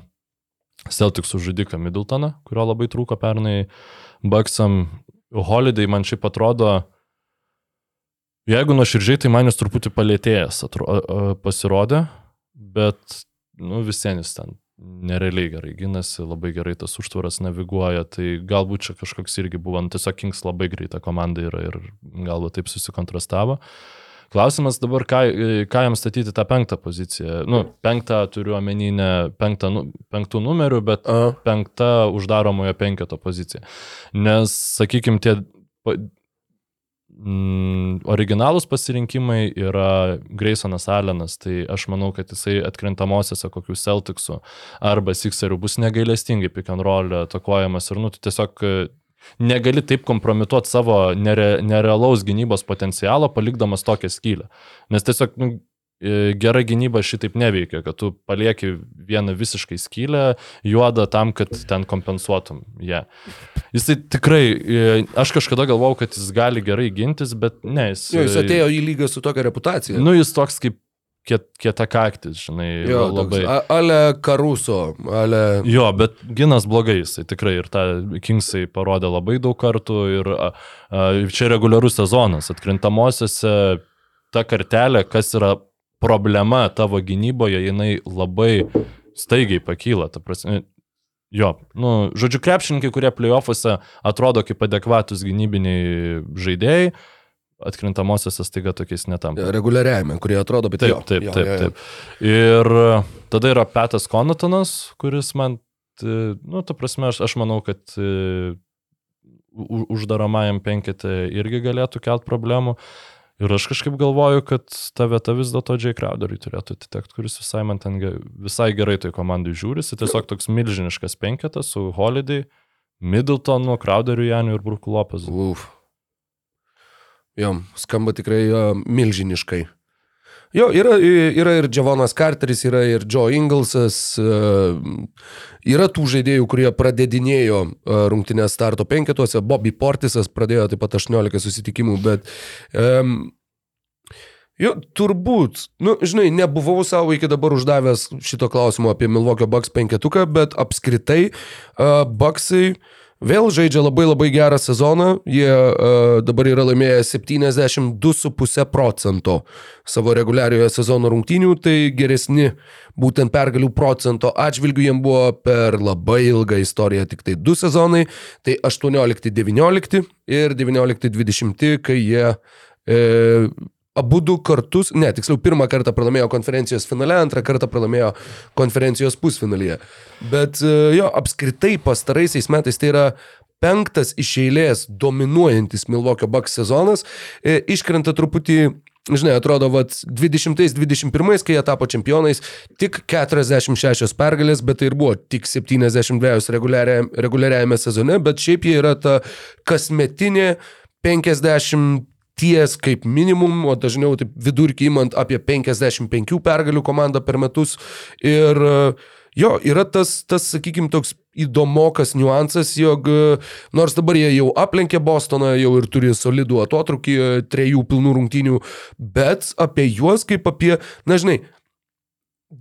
Celtics žudiką Middletoną, kurio labai trūko pernai Bucksam. Holiday man šiaip atrodo, jeigu nuoširdžiai, tai man jis truputį palėtėjęs atro, pasirodė, bet nu, visienis ten nerealiai gerai ginasi, labai gerai tas užtvaras naviguoja, tai galbūt čia kažkoks irgi buvo, nu, tiesiog Kings labai greita komanda yra ir galbūt taip susikontrastavo. Klausimas dabar, ką, ką jam statyti tą penktą poziciją. Nu, penktą turiu omeny ne penktą, nu, penktų numerių, bet A. penkta uždaromojo penketo pozicija. Nes, sakykime, tie mm, originalūs pasirinkimai yra Graysonas Allenas, tai aš manau, kad jisai atkrintamosiose kokių Celticsų arba Sixerių bus negailestingai pick and roll atakuojamas ir, nu, tu tiesiog negali taip kompromituoti savo nere, nerealaus gynybos potencialo, palikdamas tokią skylę. Nes tiesiog, nu, e, gera gynyba šitaip neveikia, kad tu palieki vieną visiškai skylę, juodą tam, kad ten kompensuotum ją. Yeah. Jisai tikrai, e, aš kažkada galvojau, kad jis gali gerai gintis, bet ne, jis... Jo, jis atėjo į lygą su tokia reputacija. Nu, jis toks kaip kiet, kieta kaktis, žinai, jo, labai. labai. Ale Karuso, ale... Jo, bet ginas blogai jisai tikrai ir tą Kingsai parodė labai daug kartų ir a, a, čia reguliarus sezonas, atkrintamosiose ta kartelė, kas yra problema tavo gynyboje, jinai labai staigiai pakyla, ta prasme. Jo, nu, žodžiu, krepšininkai, kurie playoffuose atrodo kaip adekvatus gynybiniai žaidėjai, atkrintamosiose staiga tokiais netampa. Reguliariajame, kurie atrodo, bet Taip, jo, taip, jo, taip, jo, jo. taip. Ir e, tada yra Petas Konatonas, kuris man, e, nu, ta prasme, aš, aš manau, kad e, uždaromajam penketė irgi galėtų kelt problemų. Ir aš kažkaip galvoju, kad ta vieta vis dėlto J. Crowderiui turėtų atitekti, kuris visai man ten visai gerai toj komandai žiūrisi. Tiesiog toks milžiniškas penketas su Holiday, Middletonu, Crowderiu, Janiu ir Bruku Lopezu. Uf. Jo, skamba tikrai uh, milžiniškai. Jo, yra, yra ir Džavonas Carteris, yra ir Joe Inglesas, uh, yra tų žaidėjų, kurie pradedinėjo uh, rungtinės starto penketuose, Bobby Portisas pradėjo taip pat 18 susitikimų, bet um, Jo, turbūt, nu, žinai, nebuvau savo iki dabar uždavęs šito klausimo apie Milvokio Bucks penketuką, bet apskritai uh, Bucksai vėl žaidžia labai labai gerą sezoną. Jie uh, dabar yra laimėję 72,5 procento savo reguliariojo sezono rungtynių, tai geresni būtent pergalių procento atžvilgių jiem buvo per labai ilgą istoriją tik tai du sezonai, tai 18-19 ir 19-20, kai jie e, abu du kartus, ne, tiksliau, pirmą kartą pralaimėjo konferencijos finale, antrą kartą pralaimėjo konferencijos pusfinalyje. Bet e, jo, apskritai pastaraisiais metais tai yra penktas iš eilės dominuojantis Milvokio Bucks sezonas, e, iškrenta truputį Žinai, atrodo, vat 20-21, kai jie tapo čempionais, tik 46 pergalės, bet tai ir buvo tik 72 reguliariajame, reguliariajame sezone, bet šiaip jie yra ta kasmetinė 50 ties kaip minimum, o dažniau taip vidurkį įmant apie 55 pergalių komandą per metus. Ir e, jo, yra tas, tas sakykime, toks įdomokas niuansas, jog e, nors dabar jie jau aplenkė Bostoną, jau ir turi solidų atotrukį, e, trejų pilnų rungtynių, bet apie juos kaip apie, na žinai,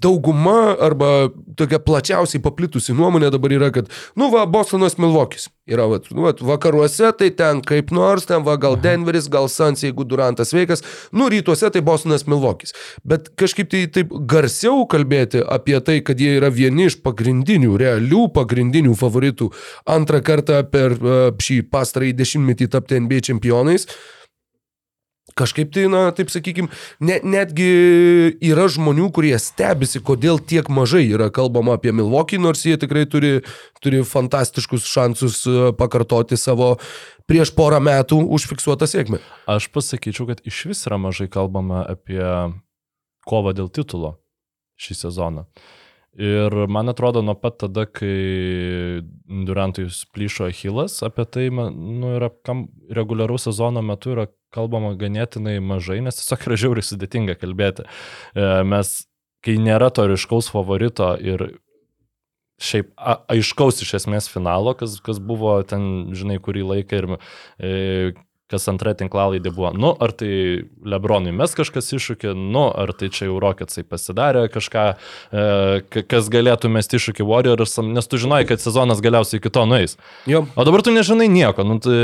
dauguma arba tokia plačiausiai paplitusi nuomonė dabar yra, kad, nu va, Bostonas Milvokis. Yra, va, nu, va, vakaruose tai ten kaip nors, ten va, gal Denveris, gal Sans, jeigu Durantas veikas, nu, rytuose tai Bostonas Milvokis. Bet kažkaip tai taip garsiau kalbėti apie tai, kad jie yra vieni iš pagrindinių, realių pagrindinių favoritų antrą kartą per uh, šį pastarąjį dešimtmetį tapti NBA čempionais. Kažkaip tai, na, taip sakykime, ne, netgi yra žmonių, kurie stebisi, kodėl tiek mažai yra kalbama apie Milwaukee, nors jie tikrai turi, turi fantastiškus šansus e, pakartoti savo prieš porą metų užfiksuotą sėkmę. Aš pasakyčiau, kad iš vis yra mažai kalbama apie kovą dėl titulo šį sezoną. Ir man atrodo, nuo pat tada, kai Durantui plyšo Achilas, apie tai man, nu, yra kam, reguliaraus sezono metu yra kalbama ganėtinai mažai, nes tiesiog yra žiauriai sudėtinga kalbėti. E, Mes, kai nėra to ryškaus favorito ir šiaip a, aiškaus iš esmės finalo, kas, kas buvo ten, žinai, kurį laiką ir e, kas antra tinklalaidė buvo, nu, ar tai Lebronui mes kažkas iššūkį, nu, ar tai čia jau Rocketsai pasidarė kažką, e, ka- kas galėtų mesti iššūkį Warriors, nes tu žinai, kad sezonas galiausiai iki to nueis. Jo. O dabar tu nežinai nieko, nu, tai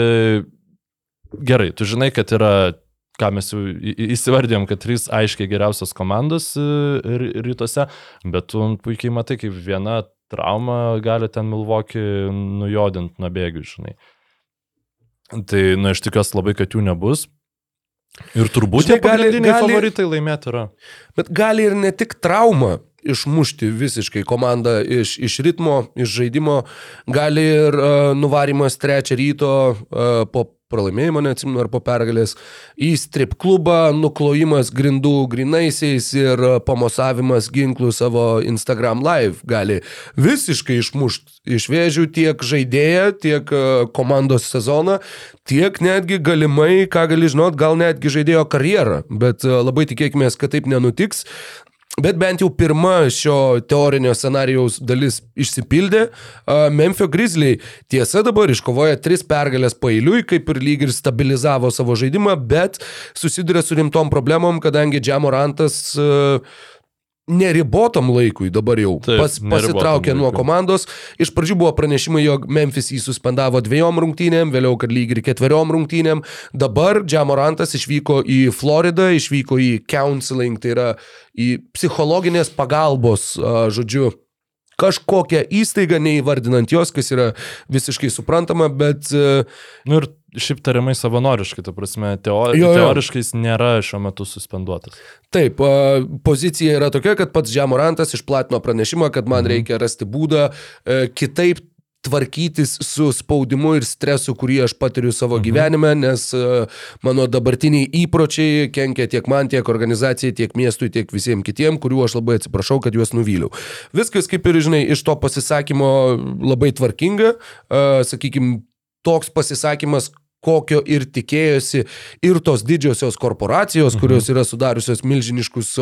gerai, tu žinai, kad yra ką mes jau įsivardėjom, kad trys aiškiai geriausios komandos e, ry- rytuose, bet tu puikiai matai, kaip viena trauma gali ten Milvokį nujodinti nuo bėgių, žinai. Tai, na, aš tikiuosi labai, kad jų nebus. Ir turbūt gali- pagrindiniai gali- favoritai laimėti yra. Bet gali ir ne tik trauma išmušti visiškai komandą iš, iš ritmo, iš žaidimo, gali ir uh, nuvarimas trečią ryto uh, po pralaimėjimo, neatsimenu, ar po pergalės, į strip klubą, nuklojimas grindų grinaisiais ir pamosavimas ginklų savo Instagram live gali visiškai išmušti iš vėžių tiek žaidėją, tiek uh, komandos sezoną, tiek netgi galimai, ką gali žinot, gal netgi žaidėjo karjerą, bet uh, labai tikėkime, kad taip nenutiks. Bet bent jau pirma šio teorinio scenarijaus dalis išsipildė. Memphis Grizzly tiesa dabar iškovoja tris pergalės pailiui, kaip ir lyg ir stabilizavo savo žaidimą, bet susiduria su rimtom problemom, kadangi Džamorantas uh, neribotam laikui dabar jau Taip, pas, pasitraukė nuo komandos. Iš pradžių buvo pranešimai, jog Memphis jį suspendavo dviejom rungtynėm, vėliau, kad lyg ir ketveriom rungtynėm. Dabar Džamorantas išvyko į Floridą, išvyko į counseling, tai yra į psichologinės pagalbos, žodžiu, kažkokią įstaigą, neįvardinant jos, kas yra visiškai suprantama, bet uh, Nu ir šiaip tariamai savanoriškai, ta prasme, teo, Jo, jo. teoriškai jis nėra šiuo metu suspenduotas. Taip, pozicija yra tokia, kad pats Džamorantas išplatino pranešimą, kad man reikia rasti būdą e, kitaip tvarkytis su spaudimu ir stresu, kurį aš patiriu savo mhm. gyvenime, nes e, mano dabartiniai įpročiai kenkia tiek man, tiek organizacijai, tiek miestui, tiek visiems kitiems, kuriuo aš labai atsiprašau, kad juos nuvyliau. Viskas, kaip ir žinai, iš to pasisakymo labai tvarkinga, sakykime, toks pasisakymas, kokio ir tikėjosi ir tos didžiosios korporacijos, mhm. kurios yra sudariusios milžiniškus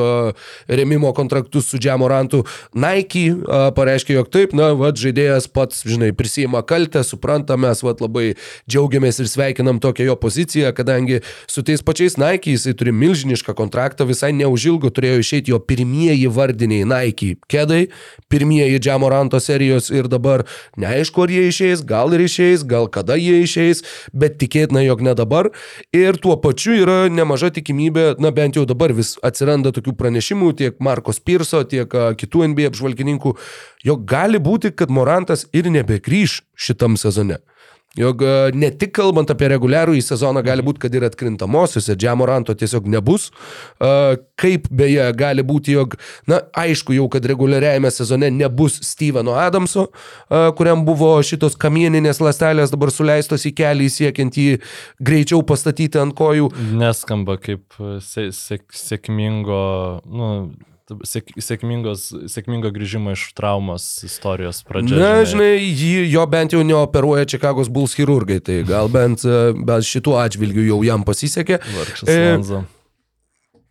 remimo kontraktus su Džiamorantu. Nike pareiškė, jog taip, na, va, žaidėjas pats, žinai, prisima kaltę, supranta, mes va, labai džiaugiamės ir sveikinam tokią jo poziciją, kadangi su tais pačiais Nike jisai turi milžinišką kontraktą, visai neužilgo turėjo išeiti jo pirmieji vardiniai Nike kedai, pirmieji Džiamoranto serijos ir dabar neaišku, ar jie išeis, gal ir išeis, gal kada jie išeis, bet tikėtina, jog ne dabar. Ir tuo pačiu yra nemaža tikimybė, na bent jau dabar vis atsiranda tokių pranešimų tiek Markos Pirso, tiek kitų NBA apžvalgininkų, jog gali būti, kad Morantas ir nebegrįž šitam sezone. Jog a, ne tik kalbant apie reguliarų į sezoną, gali būti, kad ir atkrintamosiose Džiamoranto tiesiog nebus. A, Kaip beje gali būti, jog, na, aišku jau, kad reguliariajame sezone nebus Steveno Adamso, a, kuriam buvo šitos kamieninės lastelės dabar suleistos į kelią, siekiant jį greičiau pastatyti ant kojų. Neskamba kaip sė, sėk, sėkmingo, nu, sėk, sėkmingos, sėkmingo grįžimo iš traumos istorijos pradžia. Na, žinai, jį, jo bent jau neoperuoja Čikagos Bulls chirurgai, tai gal bent, a, bent šituo atžvilgiu jau jam pasisekė. Vargšas E, Lonzo.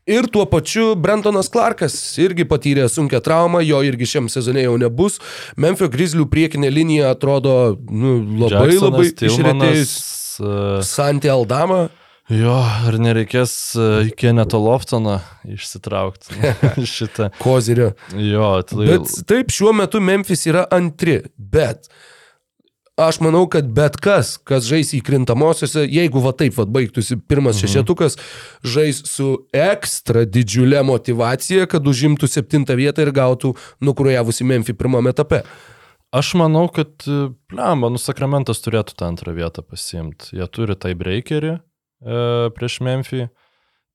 Ir tuo pačiu Brentonas Clarkas irgi patyrė sunkę traumą, jo irgi šiam sezone jau nebus. Memphis Grizzlių priekinė linija atrodo nu, labai Jacksonas, labai išretėjus. e, Santi Aldama. Jo, ar nereikės e, Keneto Loftoną išsitraukti iš šitą. Kozirio. Jo, tai Bet taip, šiuo metu Memphis yra antri, bet aš manau, kad bet kas, kas žais į krintamosiose, jeigu va taip va baigtųsi pirmas mhm. šešetukas, žais su ekstra didžiulė motivacija, kad užimtų septintą vietą ir gautų nukrujavusi Memphis pirmame etape. Aš manau, kad, blemba, nu Sakramentas turėtų tą antrą vietą pasimti. Jie turi tai breakerį e, prieš Memphį.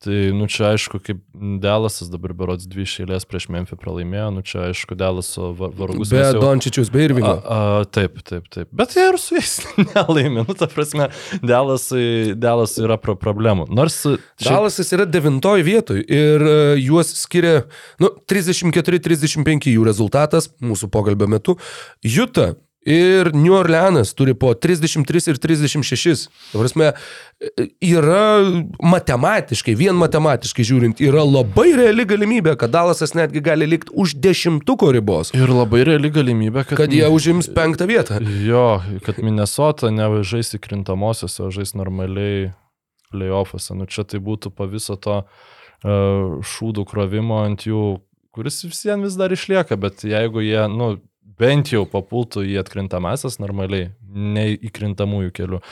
Tai, nu čia aišku, kaip Delasas dabar berods dvi šeilės prieš Memphį pralaimėjo, nu čia aišku, Delaso var- vargus. Be jau- Dončičius, be Irvingo. A, a, taip, taip, taip. Bet jie ir su jais nelaimė. Nu, ta prasme, Delasui, Delasui yra pro problemų. Nors... šiaip- Dalasas yra devintoji vietoje ir e, juos skiria, nu, 34-35 jų rezultatas mūsų pokalbio metu. Juta Ir New Orleanas turi po 33 ir 36. Ta prasme, yra matematiškai, vien matematiškai žiūrint, yra labai reali galimybė, kad Dalasas netgi gali likti už dešimtuko ribos, Ir labai reali galimybė, kad... kad jie užims penktą vietą. Jo, kad Minnesota nežais įkrintamosiose, o žais normaliai playoffuose. Nu čia tai būtų po viso to uh, šūdų krovimo ant jų, kuris visiems vis dar išlieka, bet jeigu jie, nu, bent jau papultų į atkrintamasias normaliai, ne įkrintamųjų kelių,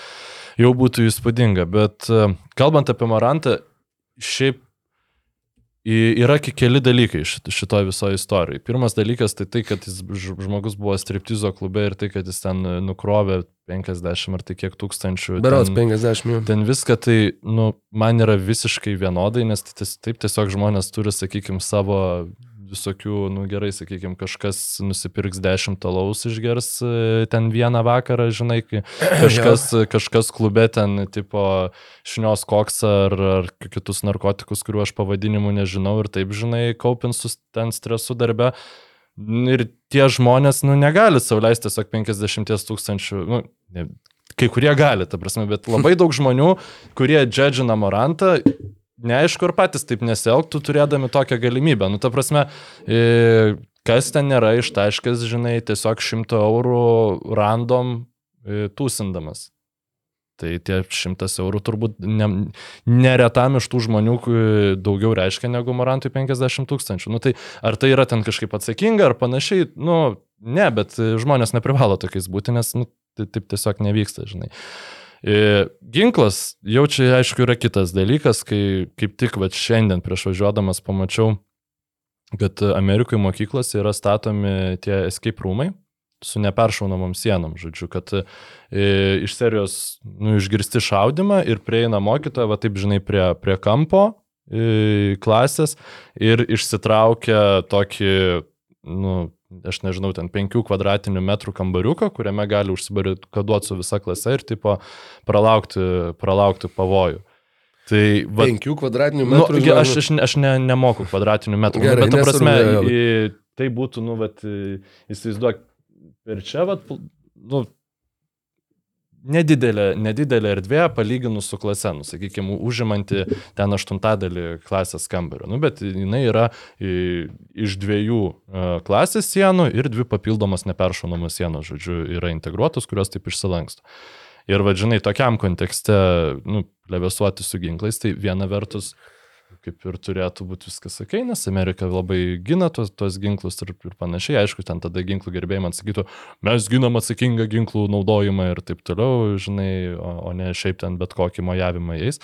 jau būtų įspūdinga. Bet uh, kalbant apie Marantą, šiaip į- yra keli dalykai šit- šitoje visoje istorijoje. Pirmas dalykas tai tai, kad jis žmogus buvo striptizo klube ir tai, kad jis ten e, nukrovė 50 ar tai kiek tūkstančių. Berots ten, 50 milijonų. ten viską tai, nu, man yra visiškai vienodai, nes tai taip tiesiog žmonės turi, sakykime, savo visokių, nu gerai, sakykime, kažkas nusipirks 10 talaus išgers e, ten vieną vakarą, žinai, kažkas, kažkas klube ten, tipo, šnios koksą ar, ar kitus narkotikus, kuriuo aš pavadinimų nežinau ir taip, žinai, kaupins su ten stresu darbe. Ir tie žmonės, nu, negali sauliaisti tiesiog 50 tūkstančių, nu, ne, kai kurie gali, ta prasme, bet labai daug žmonių, kurie džedžina Morantą, neaišku, ar patys taip nesielgtų, turėdami tokią galimybę. Nu, ta prasme, e, kas ten nėra ištaškęs, žinai, tiesiog 100 eurų random e, tūsindamas. Tai tie šimtas eurų turbūt ne, neretam iš tų žmonių ku- daugiau reiškia negu Morantui 50 tūkstančių. Nu, tai ar tai yra ten kažkaip atsakinga ar panašiai, nu, ne, bet e, žmonės neprivalo tokiais būti, nes nu, tai taip tiesiog nevyksta, žinai. E, Ginklas jau čia aišku yra kitas dalykas, kai kaip tik va šiandien prieš važiuodamas pamačiau, kad Amerikoje mokyklose yra statomi tie escape rūmai su neperšaunamom sienom, žodžiu, kad e, iš serijos nu, išgirsti šaudimą ir prieina mokytoja, va taip žinai, prie, prie kampo e, klasės ir išsitraukia tokį, nu, aš nežinau, ten 5 kvadratinių metrų kambariuką, kuriame gali užsibarikaduoti su visa klase ir tipo pralaukti, pralaukti pavojų. Tai va, 5 kvadratinių Nu, metrų. ge- aš, aš, aš ne, nemoku kvadratinių metrų. Gerai, nu, bet, ta prasme, į- tai būtų, nu, vat, įsivaizduok, per čia, vat, nu, nedidelė, nedidelė erdvė palyginus su klase, nu, sakykime, užimanti ten aštuntadalį klasės kambario. Nu, bet jinai yra iš dviejų e, klasės sienų ir dvi papildomos neperšaunamos sienos, žodžiu, yra integruotos, kurios taip išsilanksto. Ir vadžinai, tokiam kontekste, nu, levesuoti su ginklais, tai viena vertus kaip ir turėtų būti viskas ok, nes Amerika labai gina tos, tos ginklus ir, ir panašiai. Aišku, ten tada ginklų gerbėjai man sakytų, mes ginam atsakingą ginklų naudojimą ir taip toliau, žinai, o, o ne šiaip ten bet kokį mojavimą jais.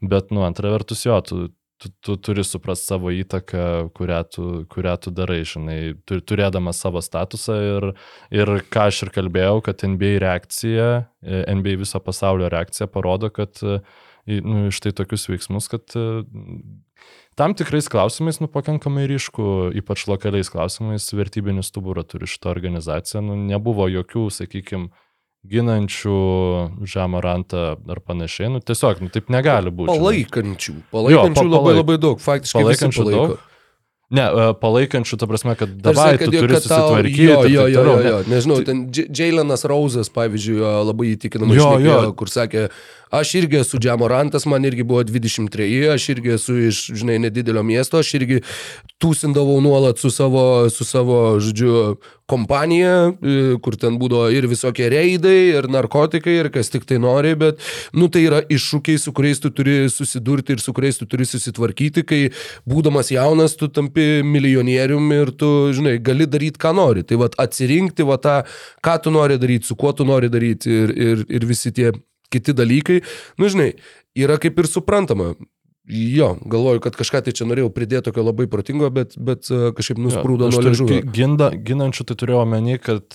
Bet, nu, antra vertus, jo, tu, tu, tu turi suprasti savo įtaką, kurią tu, kurią tu darai, žinai, tu, turėdamas savo statusą ir, ir ką aš ir kalbėjau, kad NBA reakcija, e, NBA viso pasaulio reakcija parodo, kad į nu, štai tokius veiksmus, kad e, tam tikrais klausimais, nu, pakankamai ryšku, ypač lokaliais klausimais, vertybinį stuburą turi šitą organizaciją. Nu, nebuvo jokių, sakykime, ginančių žemą ar panašiai. Nu, tiesiog, nu, taip negali būti. Palaikančių. Palaikančių pa- labai palaik- labai daug. Faktiškai Palaikančių daug. Ne, e, palaikančių, ta prasme, kad Tarsi, davai, tu turi kad susitvarkyti. Jo, jo, jo, jo, jo. Nežinau, ten Jailenas Rauzas, pavyzdžiui, labai įtikinamai Jo, šnekėjo, jo. kur sakė, aš irgi esu Džamorantas, man irgi buvo 23, aš irgi esu iš, žinai, nedidelio miesto, aš irgi tūsindavau nuolat su savo, su savo, žodžiu, kompanija, e, kur ten būdavo ir visokie reidai, ir narkotikai, ir kas tik tai nori, bet, nu, tai yra iššūkiai, su kuriais tu turi susidurti ir su kuriais tu turi susitvarkyti, kai būdamas jaunas, tu tampi milijonierium ir tu, žinai, gali daryti, ką nori. Tai vad atsirinkti va tą, ką tu nori daryti, su kuo tu nori daryti ir, ir, ir visi tie kiti dalykai, nu, žinai, yra kaip ir suprantama. Jo, galvoju, kad kažką tai čia norėjau pridėti tokio labai protingo, bet, bet e, kažkaip nusprūdo nuo Ginda, ginančių tai turėjau omeny, kad,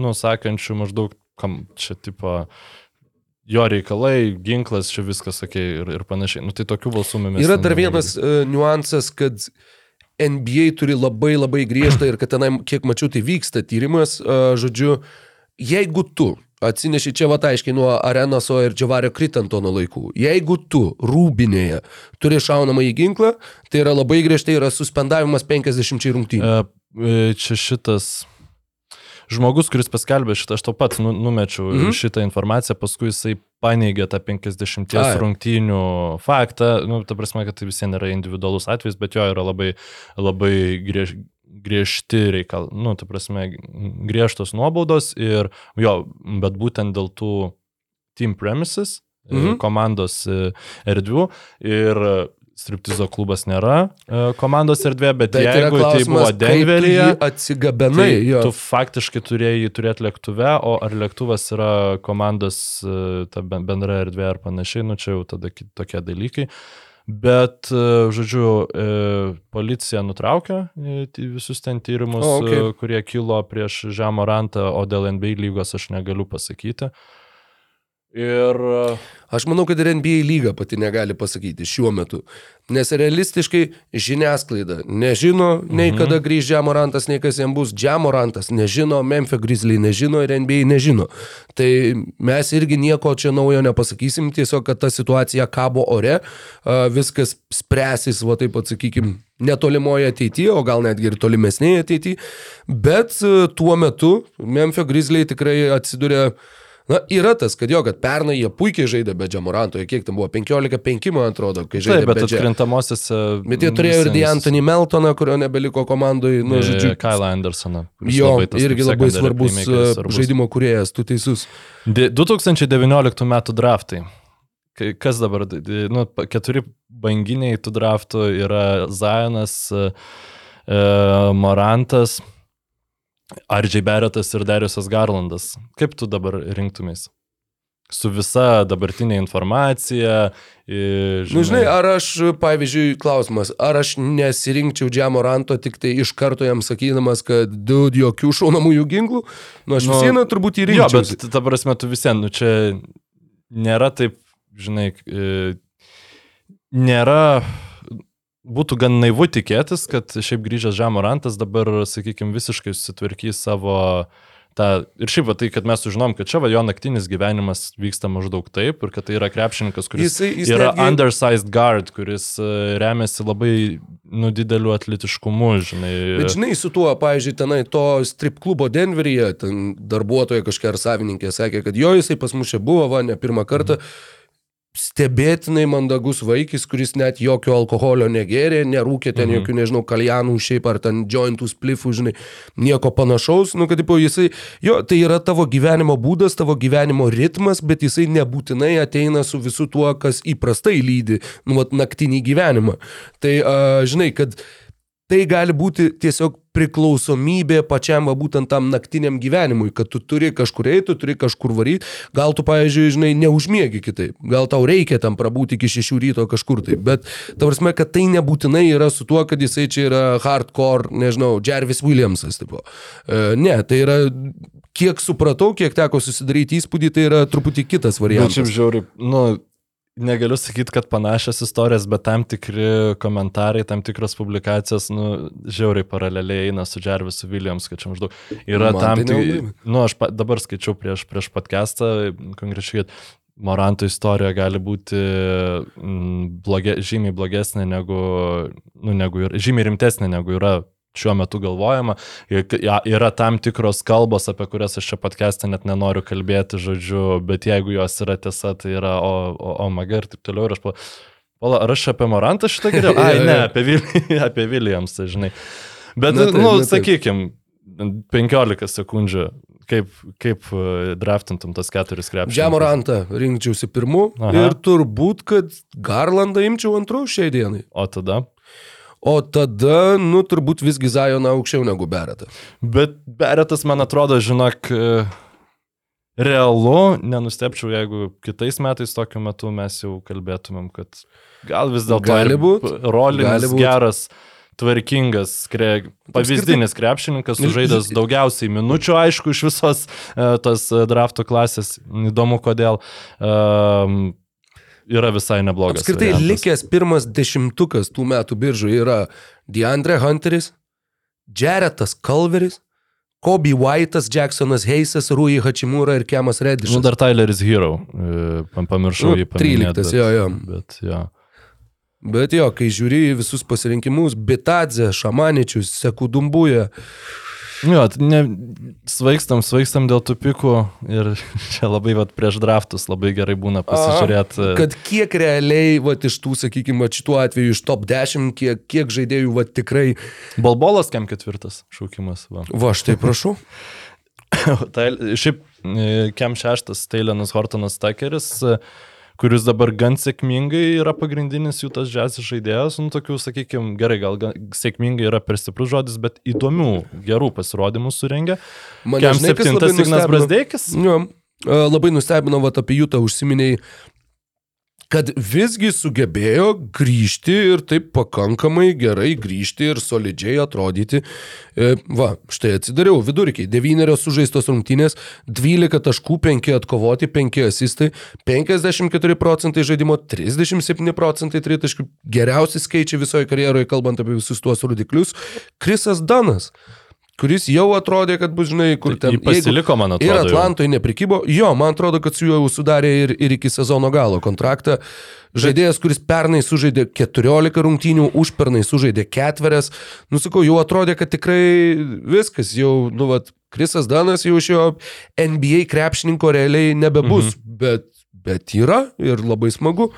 nu, sakančių maždaug, kam čia tipo, jo reikalai, ginklas, čia viskas, sakė, ir, ir panašiai. Nu, tai tokių balsų mes. Yra dar vienas uh, niuansas, kad NBA turi labai labai griežtą ir kad tenai, kiek mačiau, tai vyksta tyrimas, uh, žodžiu, jeigu tu atsineši čia va aiškiai nuo Arenaso ir Džiavario Kritantono laikų. Jeigu tu rūbinėje turi šaunamą į ginklą, tai yra labai griežtai yra suspendavimas 50 rungtynių. E, e, Čia šitas. žmogus, kuris paskelbė šitą, aš tau pats nu, numečiau Mhm. mhm. šitą informaciją, paskui jisai paneigė tą 50 Ai. rungtynių faktą, nu, ta prasme, kad tai visiems yra individualus atvejis, bet jo yra labai, labai griež, griežti reikal, nu, ta prasme, griežtos nuobaudos ir jo, bet būtent dėl tų team premises, Mhm. mhm. komandos e, erdvių ir striptizo klubas nėra e, komandos erdvė, bet, yra jeigu tai buvo Denveryje, atsigabenai. tai jo. tu faktiškai turėjai turėti lėktuve, o ar lėktuvas yra komandos e, bendra erdvė ar panašiai, nu čia jau tada ki- tokie dalykai. Bet, e, žodžiu, e, policija nutraukė e, visus ten tyrimus, O, e, kurie kilo prieš Žemą Rantą, o dėl NBA lygos aš negaliu pasakyti. Ir Aš manau, kad ir NBA lyga pati negali pasakyti šiuo metu. Nes realistiškai žiniasklaida nežino, nei Mhm. kada grįž Džiamorantas, nei kas jam bus. Džiamorantas nežino, Memphis Grizzly nežino ir NBA nežino. Tai mes irgi nieko čia naujo nepasakysim, tiesiog, kad ta situacija kabo ore, viskas spręsis, va taip atsakykim, netolimoje ateityje, o gal netgi ir tolimesnėje ateityje. Bet tuo metu Memphis Grizzly tikrai atsiduria Na, yra tas, kad jo, kad pernai jie puikiai žaidė be Džamoranto, jie kiek tam buvo, 15-5 man atrodo, kai žaidė taip, bet atkrintamosiose. Bet jie turėjo ir D'Antoni Meltoną, kurio nebeliko komandoje, nu, žodžiu. Kyle Andersoną. Jo, labai tas irgi labai svarbus e, svarbus. žaidimo kuriejas, tu teisus. Di- 2019 metų draftai. Kai- Kas dabar, nu, keturi banginiai tų draftų yra Zajonas, e, e, Morantas, Ardžiai Beretas ir Dariusas Garlandas. Kaip tu dabar rinktumės? Su visa dabartinė informacija. i, Na, nu, žinai, ar aš, pavyzdžiui, klausimas, ar aš nesirinkčiau Džamoranto tik tai iš karto jam sakydamas, kad du jokių šaunamųjų ginklų, nu aš Nu, vis viena turbūt Jo, įrinkčiau. bet ta prasme, tu visiems, nu čia nėra taip, žinai, nėra, būtų gan naivu tikėtis, kad šiaip grįžęs Žamorantas dabar, sakykime, visiškai susitvarkys savo tą, ir šiaip va, tai, kad mes sužinom, kad čia va jo naktinis gyvenimas vyksta maždaug taip ir kad tai yra krepšininkas, kuris Jisai- jis yra netgi- undersized guard, kuris e, remiasi labai, nu, dideliu atletiškumu, žinai. Bet žinai, su tuo, pavyzdžiui, tenai to strip klubo Denveryje, ten darbuotoja kažkokia ar savininkė sakė, kad jo jisai pas mus čia buvo, va, ne pirmą kartą. Stebėtinai mandagus vaikis, kuris net jokio alkoholio negėrė, nerūkė ten mhm. jokių, nežinau, kaljanų šiaip ar ten jointų splifų, žinai, nieko panašaus, nu, kad, tipo, jisai, jo, tai yra tavo gyvenimo būdas, tavo gyvenimo ritmas, bet jisai nebūtinai ateina su visu tuo, kas įprastai lydi, nu, vat, naktinį gyvenimą. Tai, uh, žinai, kad tai gali būti tiesiog priklausomybė pačiam, va, būtent tam naktiniam gyvenimui, kad tu turi kažkur eiti, tu turi kažkur varyti, gal tu, pavyzdžiui, žinai, neužmiegi kitaip, gal tau reikia tam prabūti iki šešių ryto kažkur tai, bet ta prasme, kad tai nebūtinai yra su tuo, kad jisai čia yra hardcore, nežinau, Jarvis Williamsas, tipo. E, ne, tai yra, kiek supratau, kiek teko susidaryti įspūdį, tai yra truputį kitas Bet variantas. šiaip žiauri, nu, negaliu sakyti, kad panašios istorijas, bet tam tikri komentarai, tam tikros publikacijos, nu, žiauriai paraleliai eina su Jarvisu Williams, kad čia maždaug yra Man tam tai tikri, nu, aš pa, dabar skaičiau prieš, prieš podcastą, konkrečiai, kad Moranto istorija gali būti mm, bloge, žymiai blogesnė negu, nu, negu ir, žymiai rimtesnė negu yra šiuo metu galvojama. Yra tam tikros kalbos, apie kurias aš čia podcast'e net nenoriu kalbėti, žodžiu, bet jeigu jos yra tiesa, tai yra o, o, o maga ir taip toliau. Ir aš pa... Pala, ar aš apie Morantą šitą geriau? Ai, ne, apie, Vil... apie Williamsą, žinai. Bet, Na na, taip, nu, na taip. sakykime, 15 sekundžių, kaip, kaip e, draftintum tas keturis krepšius. Džamorantą rinkčiausi pirmu Aha. ir turbūt, kad Garlandą imčiau antru šiai dienai. O tada? O tada, nu, turbūt visgi Zajoną aukščiau negu Beretą. Bet Beretas, man atrodo, žinok, e, realu, nenustepčiau, jeigu kitais metais tokiu metu mes jau kalbėtumėm, kad gal vis dėlto Gali ir būt, p- Rolinis geras, tvarkingas, kre, pavyzdinis krepšininkas, sužaidęs daugiausiai minučių, aišku, iš visos e, tos e, drafto klasės. Įdomu, kodėl. Um, yra visai neblogas. Apskritai variantas. likęs pirmas dešimtukas tų metų biržų yra DeAndre Hunteris, Jaretas Culveris, Kobe White'as, Jacksonas Heisas, Rui Hachimura ir Kemas Redišas. Nu, dar Tyleris Hero. e, pam- Pamiršau Nu, jį paminėti. 13, jo, jo. Bet, jo. Bet jo, kai žiūri visus pasirinkimus, Bitadze, Šamaničius, Sekudumbuja, Jo, ne, svaigstam, svaigstam dėl tų pikų ir čia labai vat, prieš draftus labai gerai būna pasižiūrėti. Kad kiek realiai, va, iš tų, sakykime, šituo atveju iš top 10, kiek, kiek žaidėjų, va, tikrai... Balbolas kem ketvirtas šaukimas. Va. Va, štai prašau. tai, šiaip e, kem šeštas Teilenas Hortonas Takeris, e, kuris dabar gan sėkmingai yra pagrindinis jų tas džiazis žaidėjas, nu tokių, sakykime, gerai, gal gan, sėkmingai yra per stiprus žodis, bet įdomių, gerų pasirodymų surengia. Mane, žinai, kas labai septintas Ignas nustebino? Brasdeikis? Jo, e, labai nustebino, va, apie Jutą užsiminiai, kad visgi sugebėjo grįžti ir taip pakankamai gerai grįžti ir solidžiai atrodyti. E, Va, štai atsidariau vidurkiai. 9 sužaistos rungtynės, 12 taškų, 5 atkovoti, 5 asistai, 54 procentai žaidimo, 37 procentai tritaškių. Geriausi skaičiai visoje karjeroje, kalbant apie visus tuos rodiklius. Krisas Danas kuris jau atrodė, kad bus, žinai, kur ten... Jį pasiliko, man atrodo. Ir. Atlantoje neprikybo. Jo, man atrodo, kad su juo jau sudarė ir, ir iki sezono galo kontraktą. Žaidėjas, kuris pernai sužaidė 14 rungtynių, užpernai sužaidė ketverias. Nusakau, jau atrodė, kad tikrai viskas, jau, nu, vat, Krisas Danas jau šio NBA krepšininko realiai nebebus, mhm. bet, bet yra ir labai smagu.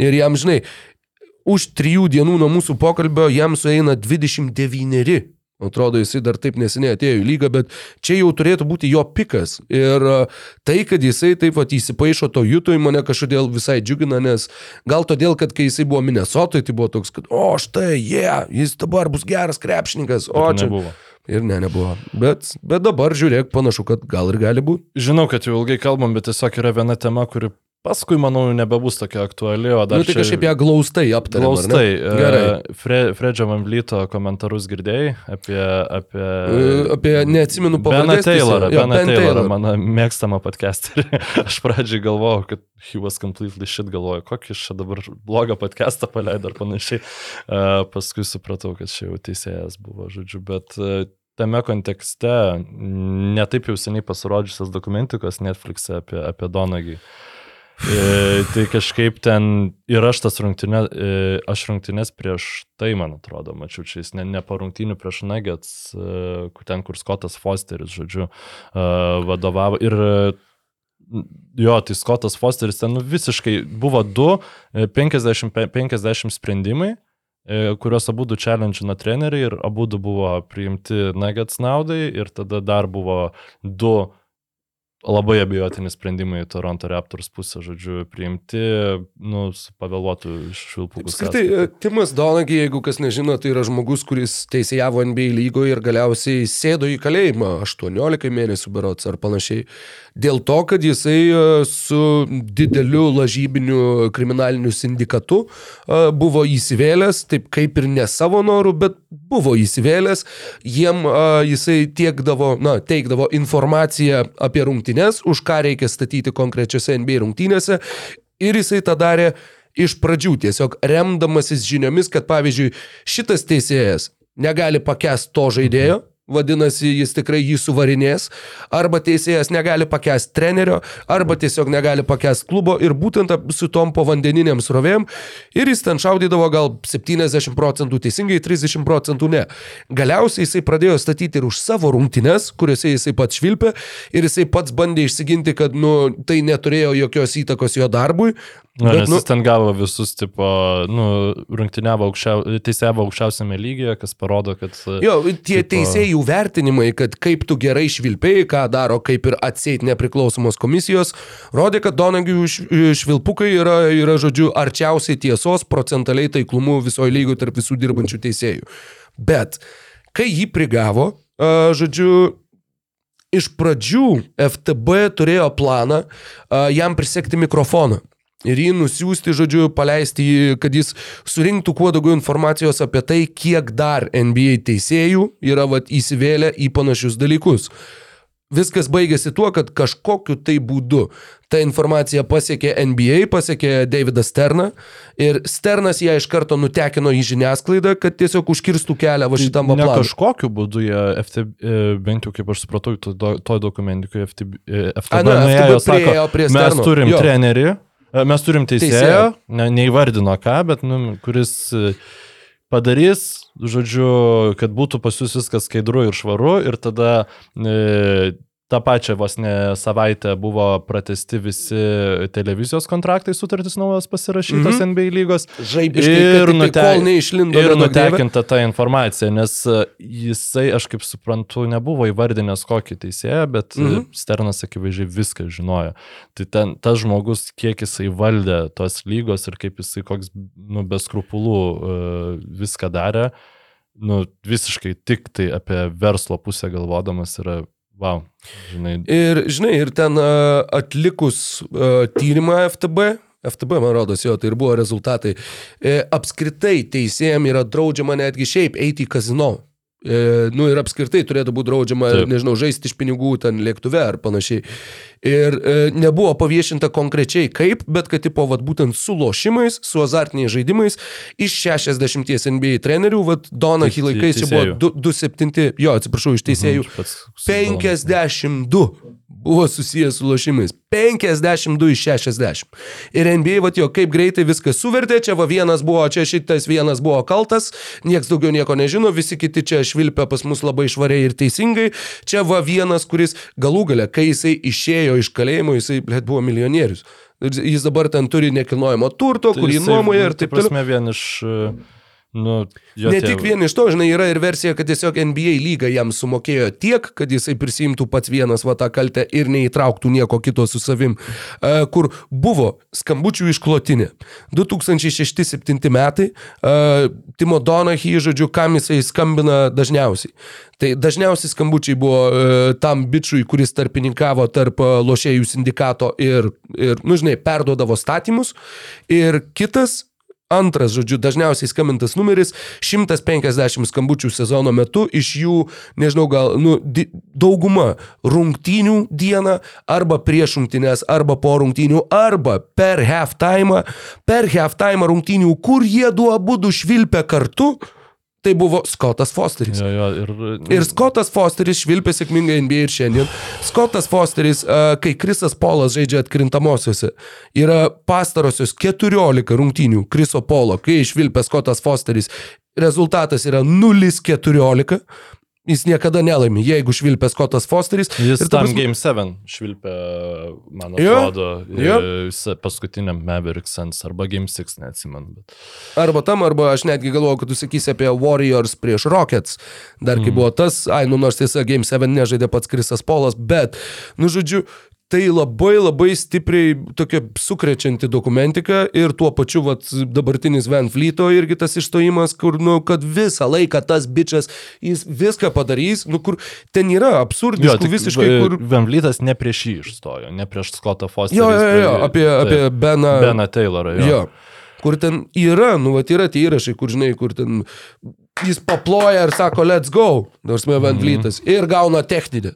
Ir jam, žinai, už trijų dienų nuo mūsų pokalbio jam sueina 29. Atrodo, jisai dar taip neseniai atėjo į lygą, bet čia jau turėtų būti jo pikas. Ir a, tai, kad jisai taip pat įsipaišo to jutui, mane kažkodėl visai džiugina, nes gal todėl, kad kai jisai buvo Minnesotoje, tai buvo toks, kad, o štai, jie, yeah, jis dabar bus geras krepšininkas, o čia nebuvo. Ir ne, nebuvo. Bet, bet dabar žiūrėk, panašu, kad gal ir gali būti. Žinau, kad jau ilgai kalbam, bet tiesiog yra viena tema, kuri paskui, manau, nebebus tokia aktuali, o dar nu, tai kažkaip ją glaustai aptarėm. ar ne? Glaustai. Gerai. e, Fre, Fredžio Vamblyto komentarus girdėjai apie... apie... E, Apie, neatsimenu, Beną pavardės. Taylorą, Beną Ben Taylorą, Taylor. mano mėgstamą podcasterį. Aš pradžiai galvojau, kad he was completely shit, galvoju, kokį čia dabar blogą podcastą paleido ar panašiai. Uh, paskui supratau, kad čia jau teisėjas buvo, žodžiu, bet uh, tame kontekste netaip jau seniai pasirodžiusios dokumentikos Netflix'e apie, apie Donagį. E, tai kažkaip ten ir aš tas rungtynės, e, aš rungtynės prieš tai, man atrodo, mačiau, čia ne, ne po rungtynių prieš Nuggets, e, ten, kur Scottas Fosteris, žodžiu, e, vadovavo. Ir e, jo, tai Scottas Fosteris ten nu, visiškai buvo du e, 50, pe- 50 sprendimai e, kuriuos abu du challenge-ino treneriai ir abu du buvo priimti Nuggets naudai ir tada dar buvo du labai abejotini sprendimai Toronto Raptors pusė, žodžiu, priimti, nu, su pavėluotų švilpukų. Apskritai, e, Timas Donaghy, jeigu kas nežino, tai yra žmogus, kuris teisėjavo NBA lygoje ir galiausiai sėdo į kalėjimą 18 mėnesių berots ar panašiai. Dėl to, kad jisai e, su dideliu lažybiniu kriminaliniu sindikatu e, buvo įsivėlęs, taip kaip ir ne savo norų, bet buvo įsivėlęs, jiem e, jisai tiekdavo, na, teikdavo informaciją apie rungtynes, už ką reikia statyti konkrečiose NBA rungtynėse. Ir jisai tą darė iš pradžių tiesiog remdamasis žiniomis, kad pavyzdžiui šitas teisėjas negali pakęsti to žaidėjo, vadinasi, jis tikrai jį suvarinės, arba teisėjas negali pakęsti trenerio, arba tiesiog negali pakęsti klubo ir būtent su tom povandeniniam srovėm ir jis ten šaudydavo gal 70 procentų teisingai, 30 procentų ne. Galiausiai jisai pradėjo statyti ir už savo rungtynes, kuriuose jisai pats švilpė ir jisai pats bandė išsiginti, kad nu, tai neturėjo jokios įtakos jo darbui. Na, Bet, nes nu, jis ten gavo visus, tipo, nu, rungtyniavo aukščiau, teisėjavo aukščiausiame lygyje, kas parodo, kad... Jo, tie tipo- teisėjų vertinimai, kad kaip tu gerai švilpėjai, ką daro kaip ir atseit nepriklausomos komisijos, rodė, kad Donagių švilpukai yra, yra, žodžiu, arčiausiai tiesos procentaliai taiklumu visoje lygoje tarp visų dirbančių teisėjų. Bet kai jį prigavo, a, žodžiu, iš pradžių FTB turėjo planą a, jam prisekti mikrofoną. Ir jį nusiųsti, žodžiu, paleisti, jį, kad jis surinktų kuo daugiau informacijos apie tai, kiek dar NBA teisėjų yra vat, įsivėlę į panašius dalykus. Viskas baigėsi tuo, kad kažkokiu tai būdu ta informacija pasiekė NBA, pasiekė Davidą Sterną ir Sternas ją iš karto nutekino į žiniasklaidą, kad tiesiog užkirstų kelią va šitam Tai ne planui. kažkokiu būdu jie, FTB, e, bent jau kaip aš supratau, to- to- toj dokumentikoje FTB, e, FTB, A, nu, nuėjo, FTB sako, prie mes Sterno. turim Jo. trenerį, e, mes turim teisėją, Teisėją. ne, neįvardino ką, bet, nu, kuris e, padarys, žodžiu, kad būtų pas jūs viskas skaidru ir švaru ir tada e, tą pačią vos ne savaitę buvo pratesti visi televizijos kontraktai, sutartys naujos pasirašytos Mhm. NBA lygos. Žaibiškai, Ir ir nute-. Ir nutekinta ta informacija, nes e, jisai, aš kaip suprantu, nebuvo įvardinęs kokį teisėją, bet Mhm. mhm. Sternas akivaizdžiai viską žinojo. Tai ten tas žmogus, kiek jisai valdė tos lygos ir kaip jisai koks, nu, be skrupulų uh, viską darė, nu, visiškai tik tai apie verslo pusę galvodamas yra, wow, žinai. Ir, žinai, ir ten atlikus tyrimą FTB, FTB, man rodos, jo, tai ir buvo rezultatai. E, apskritai teisėjams yra draudžiama netgi šiaip eiti į kazino. E, nu ir apskritai turėtų būti draudžiama, Taip. Nežinau, žaisti iš pinigų ten lėktuve ar panašiai. Ir e, nebuvo paviešinta konkrečiai kaip, bet kad tipo, vat, būtent su lošimais, su azartiniais žaidimais, iš 60 NBA trenerių, vat, Donahue Teis- laikais čia teisėjų. buvo 207, jo, atsiprašau, iš teisėjų. Mhm, pats sugalvojau. 52 buvo susijęs su lošimais. 52 iš 60. Ir NBA, va jo, kaip greitai viskas suvertė, čia va vienas buvo, čia šitas vienas buvo kaltas, nieks daugiau nieko nežino, visi kiti čia švilpia pas mus labai švariai ir teisingai. Čia va vienas, kuris galų gale, kai jisai išėjo iš kalėjimo, jisai, blėt, buvo milijonierius. Jis dabar ten turi nekilnojamo turto, Tai kurį nuomoja ir ta taip toliau. prasme, vien iš, e, nu, Ne tėvo- tik vien iš to, žinai, yra ir versija, kad tiesiog NBA lyga jam sumokėjo tiek, kad jisai prisimtų pats vienas va tą kaltę ir neįtrauktų nieko kito su savim, e, kur buvo skambučių išklotinė. 2006-2007 metai, e, Timo Donahue, žodžiu, kam jisai skambina dažniausiai. Tai dažniausiai skambučiai buvo e, tam bičiui, kuris tarpininkavo tarp lošėjų sindikato ir, ir nu, žinai, perduodavo statymus. Ir kitas Antras, žodžiu, dažniausiai skambintas numeris - 150 skambučių sezono metu, iš jų, nežinau, gal, nu, di, dauguma rungtynių dieną, arba prieš rungtynės, arba po rungtynių, arba per halftime, per halftime rungtynių, kur jie du abu du švilpia kartu, tai buvo Scottas Fosteris. Jo, jo, ir, Ir Scottas Fosteris švilpė sėkmingai NBA ir šiandien. Scottas Fosteris, kai Krisas Polas žaidžia atkrintamosiose, yra pastarosios 14 rungtynių Kriso Polo, kai išvilpė Scottas Fosteris. Rezultatas yra 0-14. Jis niekada nelaimi, jeigu švilpė Scottas Fosteris. Jis tam prasme- Game 7 švilpė, man atrodo, jo. jo. paskutiniam Maverick Sense arba Game 6, neatsimenu. Bet... Arba tam, arba aš netgi galvoju, kad tu sakysi apie Warriors prieš Rockets. Dar kai Mhm. buvo tas, ai, nu nors tiesa, Game 7 nežaidė pats Krisas Polas, bet, nu žodžiu, tai labai labai stipriai tokia sukrečianti dokumentika ir tuo pačiu vat, dabartinis Van Fleeto irgi tas išstojimas, kur, nu, kad visą laiką tas bičias, jis viską padarys, nu, kur ten yra absurdiškų visiškai, kur... Vemlytas ne prieš jį išstojo, ne prieš Scottą Fosterį. Jo, jo, jo, apie, apie Beną. Beną Taylorą. Jo. Jo. Kur ten yra, nu, va, yra tie įrašai, kur, žinai, kur ten jis paploja ir sako, let's go, nors me Van Vlytas, ir gauna techninę.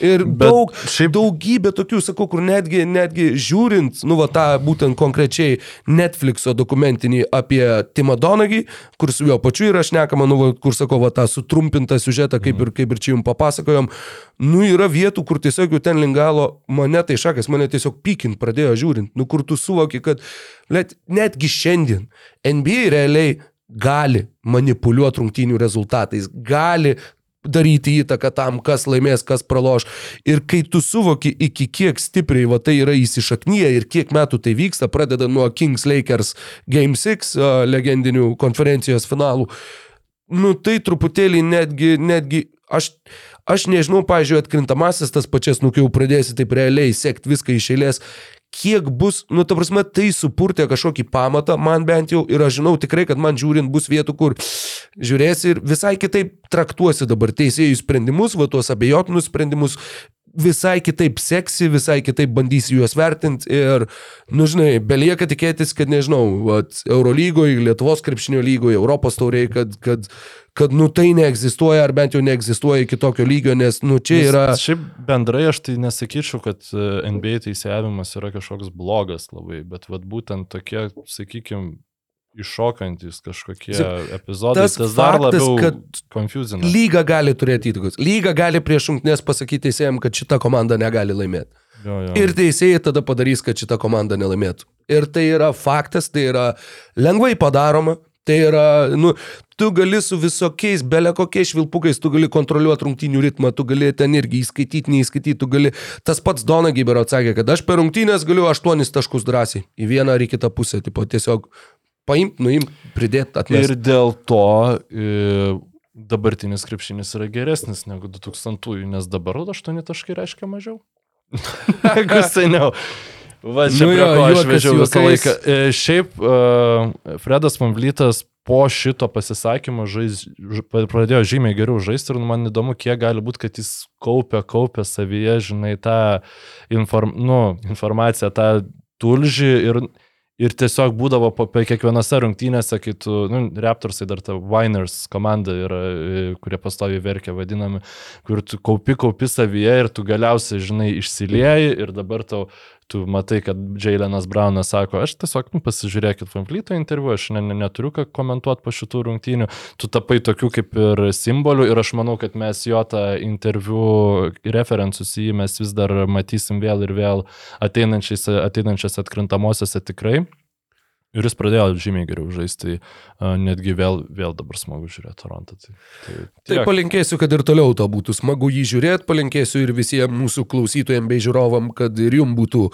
Ir Bet daug, šiaip- daugybė tokių, sakau, kur netgi, netgi žiūrint, nu, va, tą būtent konkrečiai Netflixo dokumentinį apie Timą Donagį, kur su juo pačiu yra šnekama, nu, va, kur, sakau, va, tą sutrumpintą siužetą, kaip ir, kaip ir čia jums papasakojom, nu, yra vietų, kur tiesiog jau ten lingalo mane tai šakas, mane tiesiog pykint pradėjo žiūrint, nu, kur tu suvoki, kad net, netgi šiandien NBA realiai gali manipuliuoti rungtynių rezultatais, gali daryti įtaką tam, kas laimės, kas praloš. Ir kai tu suvoki, iki kiek stipriai va, tai yra įsišaknyje ir kiek metų tai vyksta, pradeda nuo Kings Lakers Game 6 uh, legendinių konferencijos finalų, nu tai truputėlį netgi, netgi aš, aš nežinau, pažiūrėjau, atkrintamasis tas pačias, nu kai jau pradėsi taip realiai sekti viską iš eilės, kiek bus, nu ta prasme, tai supurtė kažkokį pamatą, man bent jau, ir aš žinau tikrai, kad man žiūrint bus vietų, kur žiūrėsi ir visai kitaip traktuosi dabar teisėjų sprendimus, va tuos abejotinus sprendimus, visai kitaip seksi, visai kitaip bandysi juos vertinti ir, nu žinai, belieka tikėtis, kad nežinau, vat, Eurolygoje, Lietuvos krepšinio lygoje, Europos tauriai, kad, kad, kad nu tai neegzistuoja ar bent jau neegzistuoja iki tokio lygio, nes nu čia yra... Nes Šiaip bendrai aš tai nesakyčiau, kad e, NBA teisėjavimas yra kažkoks blogas labai, bet vat būtent tokie, sakykime, iššokantis kažkokie epizodai, tas tas, dar faktas, labiau kad confusina. Lyga gali turėti įtakos. Lyga gali prieš šimtinės pasakyti teisėjams, kad šita komanda negali laimėti. Jo, jo. Ir teisėjai tada padarys, kad šita komanda nelaimėtų. Ir tai yra faktas, tai yra lengvai padaroma. Tai yra, nu, tu gali su visokiais, belė kokiais švilpukais, tu gali kontroliuoti rungtynių ritmą, tu gali ten irgi įskaityti, neįskaityti, tu gali. Tas pats Dona Gibero atsakė, kad aš per rungtynės galiu 8 taškus drąsiai į vieną ar į kitą pusę, tipo, tiesiog paimt, nuimt, pridėti, atmesti. Ir dėl to e, dabartinis krepšinis yra geresnis negu 2000-ųjų, nes dabar 8 taškai reiškia mažiau. Negu seniau. Va, čia Nu nu jo, ko aš vežiau visą laiką. E, šiaip uh, Fredas Mavlytas po šito pasisakymo žais, ž, pradėjo žymiai geriau žaisti ir man įdomu, kiek gali būti, kad jis kaupia, kaupia savyje, žinai, tą inform, nu, informaciją, tą tulžį ir, ir tiesiog būdavo po kiekvienose rungtynėse, kai tu, nu, Raptorsai dar ta Winers komanda yra, e, kurie pastoviai verkia vadinami, kur tu kaupi, kaupi savyje ir tu galiausiai, žinai, išsilieji ir dabar tau tu matai, kad Jailenas Braunas sako, aš tiesiog, nu, pasižiūrėkit Fanflyto interviu, aš ne, ne, neturiu ką komentuoti po šitų rungtynių, tu tapai tokių kaip ir simbolių ir aš manau, kad mes jo tą interviu referencus į jį mes vis dar matysim vėl ir vėl ateinančias atkrintamosiose tikrai. Ir jis pradėjo žymiai geriau žaisti, tai uh, netgi vėl, vėl dabar smagu žiūrėti Torontą. Tai, tai, Tai palinkėsiu, kad ir toliau to būtų smagu jį žiūrėti, palinkėsiu ir visiems mūsų klausytojams bei žiūrovam, kad ir jums būtų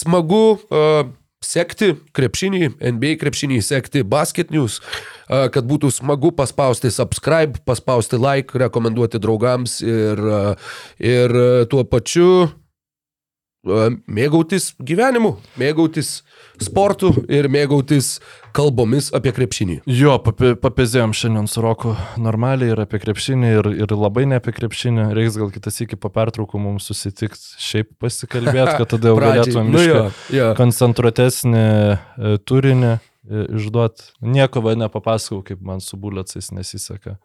smagu uh, sekti krepšinį, NBA krepšinį, sekti basket news, uh, kad būtų smagu paspausti subscribe, paspausti like, rekomenduoti draugams ir, uh, ir uh, tuo pačiu uh, mėgautis gyvenimu, mėgautis sportu ir mėgautis kalbomis apie krepšinį. Jo, papezėjom šiandien su Roku normaliai ir apie krepšinį, ir, ir labai ne apie krepšinį. Reiks gal kitas iki po pertraukų mums susitikti, šiaip pasikalbėti, kad tada jau galėtumėm Nu jo, jo. koncentruotesnį e, turinį e, išduoti. Nieko va nepapasakau, kaip man su buliacais nesiseka.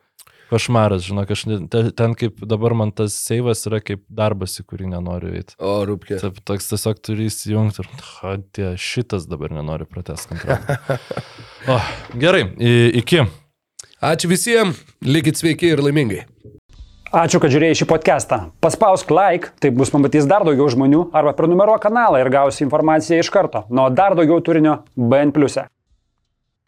Košmaras, žinok, aš ten kaip dabar man tas seivas yra kaip darbas, į kurį nenoriu eiti. O, rūpkė. Taip, toks tiesiog turi įsijungti ir, tie šitas dabar nenori pratęs kontrolę. O, gerai, iki. Ačiū visiems, likit sveiki ir laimingai. Ačiū, kad žiūrėjai šį podcastą. Paspausk like, taip bus pamatys dar daugiau žmonių, arba prenumeruok kanalą ir gausi informaciją iš karto. Nuo dar daugiau turinio BN ⁇. e.